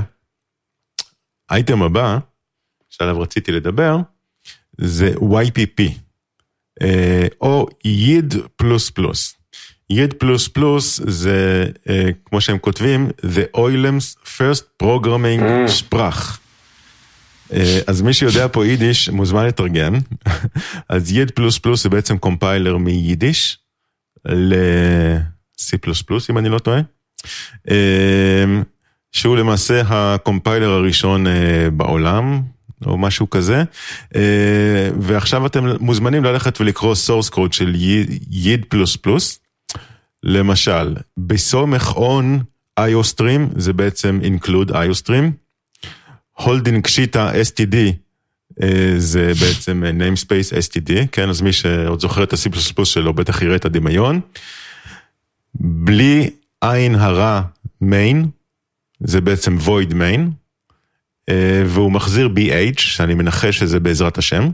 האייטם הבא שעליו רציתי לדבר זה YPP. אה, או ייד פלוס פלוס. ייד פלוס פלוס זה אה, כמו שהם כותבים, The Oilem's First Programming mm. sprach. אה, אז מי שיודע פה יידיש מוזמן לתרגם, [LAUGHS] אז ייד פלוס פלוס זה בעצם קומפיילר מיידיש ל-C אם אני לא טועה, שהוא למעשה הקומפיילר הראשון בעולם, או משהו כזה, אה, ועכשיו אתם מוזמנים ללכת ולקרוא source code של ייד פלוס פלוס, למשל, בסומך on iostream זה בעצם include iostream, holding שיטה std אה, זה בעצם namespace std, כן, אז מי שעוד זוכר את ה-C++ שלו בטח יראה את הדמיון. בלי עין הרע main, זה בעצם void main. אה, והוא מחזיר BH, שאני מנחש שזה בעזרת השם.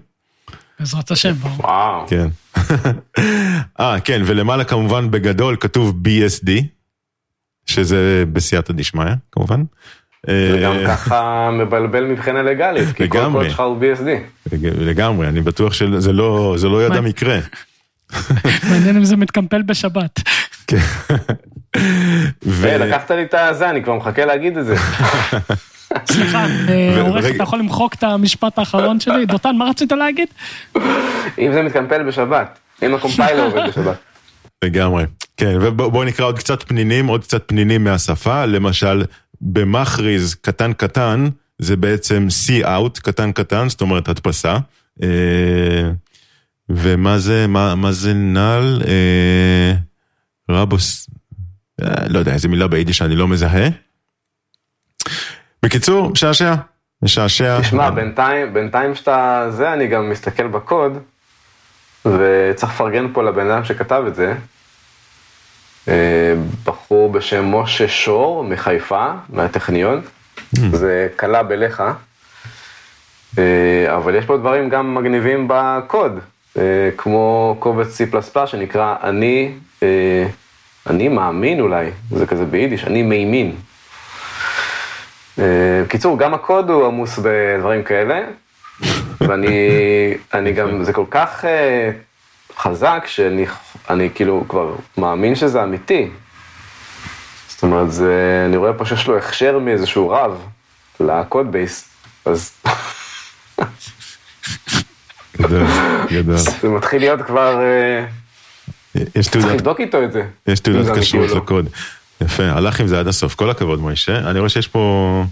בעזרת השם, ברור. וואו. כן. [LAUGHS] אה, כן, ולמעלה כמובן בגדול כתוב BSD, שזה בסייעתא דשמיא, כמובן. וגם אה, ככה מבלבל מבחינה לגאלית, כי כל קוד שלך הוא BSD. לגמרי, אני בטוח שזה לא, לא ידע מקרה. [LAUGHS] מעניין אם זה מתקמפל בשבת. כן. [LAUGHS] לקחת לי את הזה, אני כבר מחכה להגיד את זה. [LAUGHS] סליחה, אה, עורך, אתה יכול למחוק את המשפט האחרון שלי? דותן, מה רצית להגיד? אם זה מתקמפל בשבת, אם הקומפיילר עובד בשבת. לגמרי, כן, ובואו נקרא עוד קצת פנינים, עוד קצת פנינים מהשפה, למשל, במכריז קטן קטן, זה בעצם see out קטן קטן, זאת אומרת הדפסה. אה, ומה זה, מה, מה זה נל? אה, רבוס, לא יודע, איזה מילה ביידיש שאני לא מזהה. בקיצור, משעשע. משעשע. תשמע, בינתיים, בינתיים שאתה זה, אני גם מסתכל בקוד, וצריך לפרגן פה לבן אדם שכתב את זה. אה, בחור בשם משה שור מחיפה, מהטכניון, mm. זה קלה בלך, אה, אבל יש פה דברים גם מגניבים בקוד, אה, כמו קובץ C++ שנקרא אני, אני מאמין אולי, זה כזה ביידיש, אני מימין. בקיצור, גם הקוד הוא עמוס בדברים כאלה, ואני גם, זה כל כך חזק, שאני אני כאילו כבר מאמין שזה אמיתי. זאת אומרת, זה, אני רואה פה שיש לו הכשר מאיזשהו רב לקוד בייס, אז... גדול, גדול. זה מתחיל להיות כבר... אה, יש צריך תעודת, לבדוק איתו את זה. יש תעודת כשרות לא. לקוד. יפה, הלך עם זה עד הסוף, כל הכבוד מוישה. אני רואה שיש פה,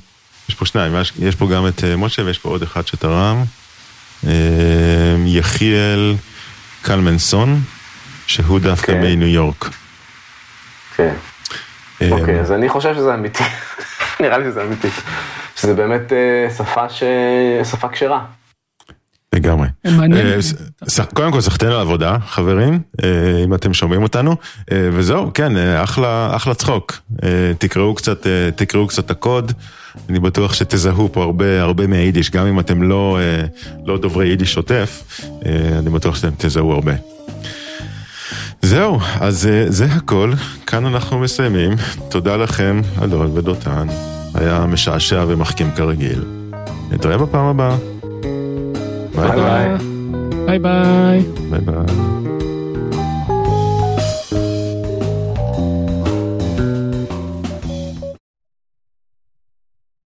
יש פה שניים, יש- יש פה גם את אה, משה ויש פה עוד אחד שתרם. אה, יחיאל קלמנסון, שהוא דווקא כן. מניו יורק. כן. אה, אוקיי, אז אני חושב שזה אמיתי. [LAUGHS] נראה לי שזה אמיתי. שזה באמת אה, שפה ש... שפה כשרה. לגמרי. אה, קודם כל סחטיין על העבודה, חברים, אם אתם שומעים אותנו, וזהו, כן, אחלה, אחלה צחוק. תקראו קצת, תקראו קצת את הקוד, אני בטוח שתזהו פה הרבה, הרבה מהיידיש, גם אם אתם לא, אה, לא דוברי יידיש שוטף, אה, אני בטוח שאתם תזהו הרבה. זהו, אז אה, זה הכל, כאן אנחנו מסיימים. תודה לכם, אלון ודותן, היה משעשע ומחכים כרגיל. נתראה בפעם הבאה. ביי ביי. ביי. ביי ביי. ביי ביי.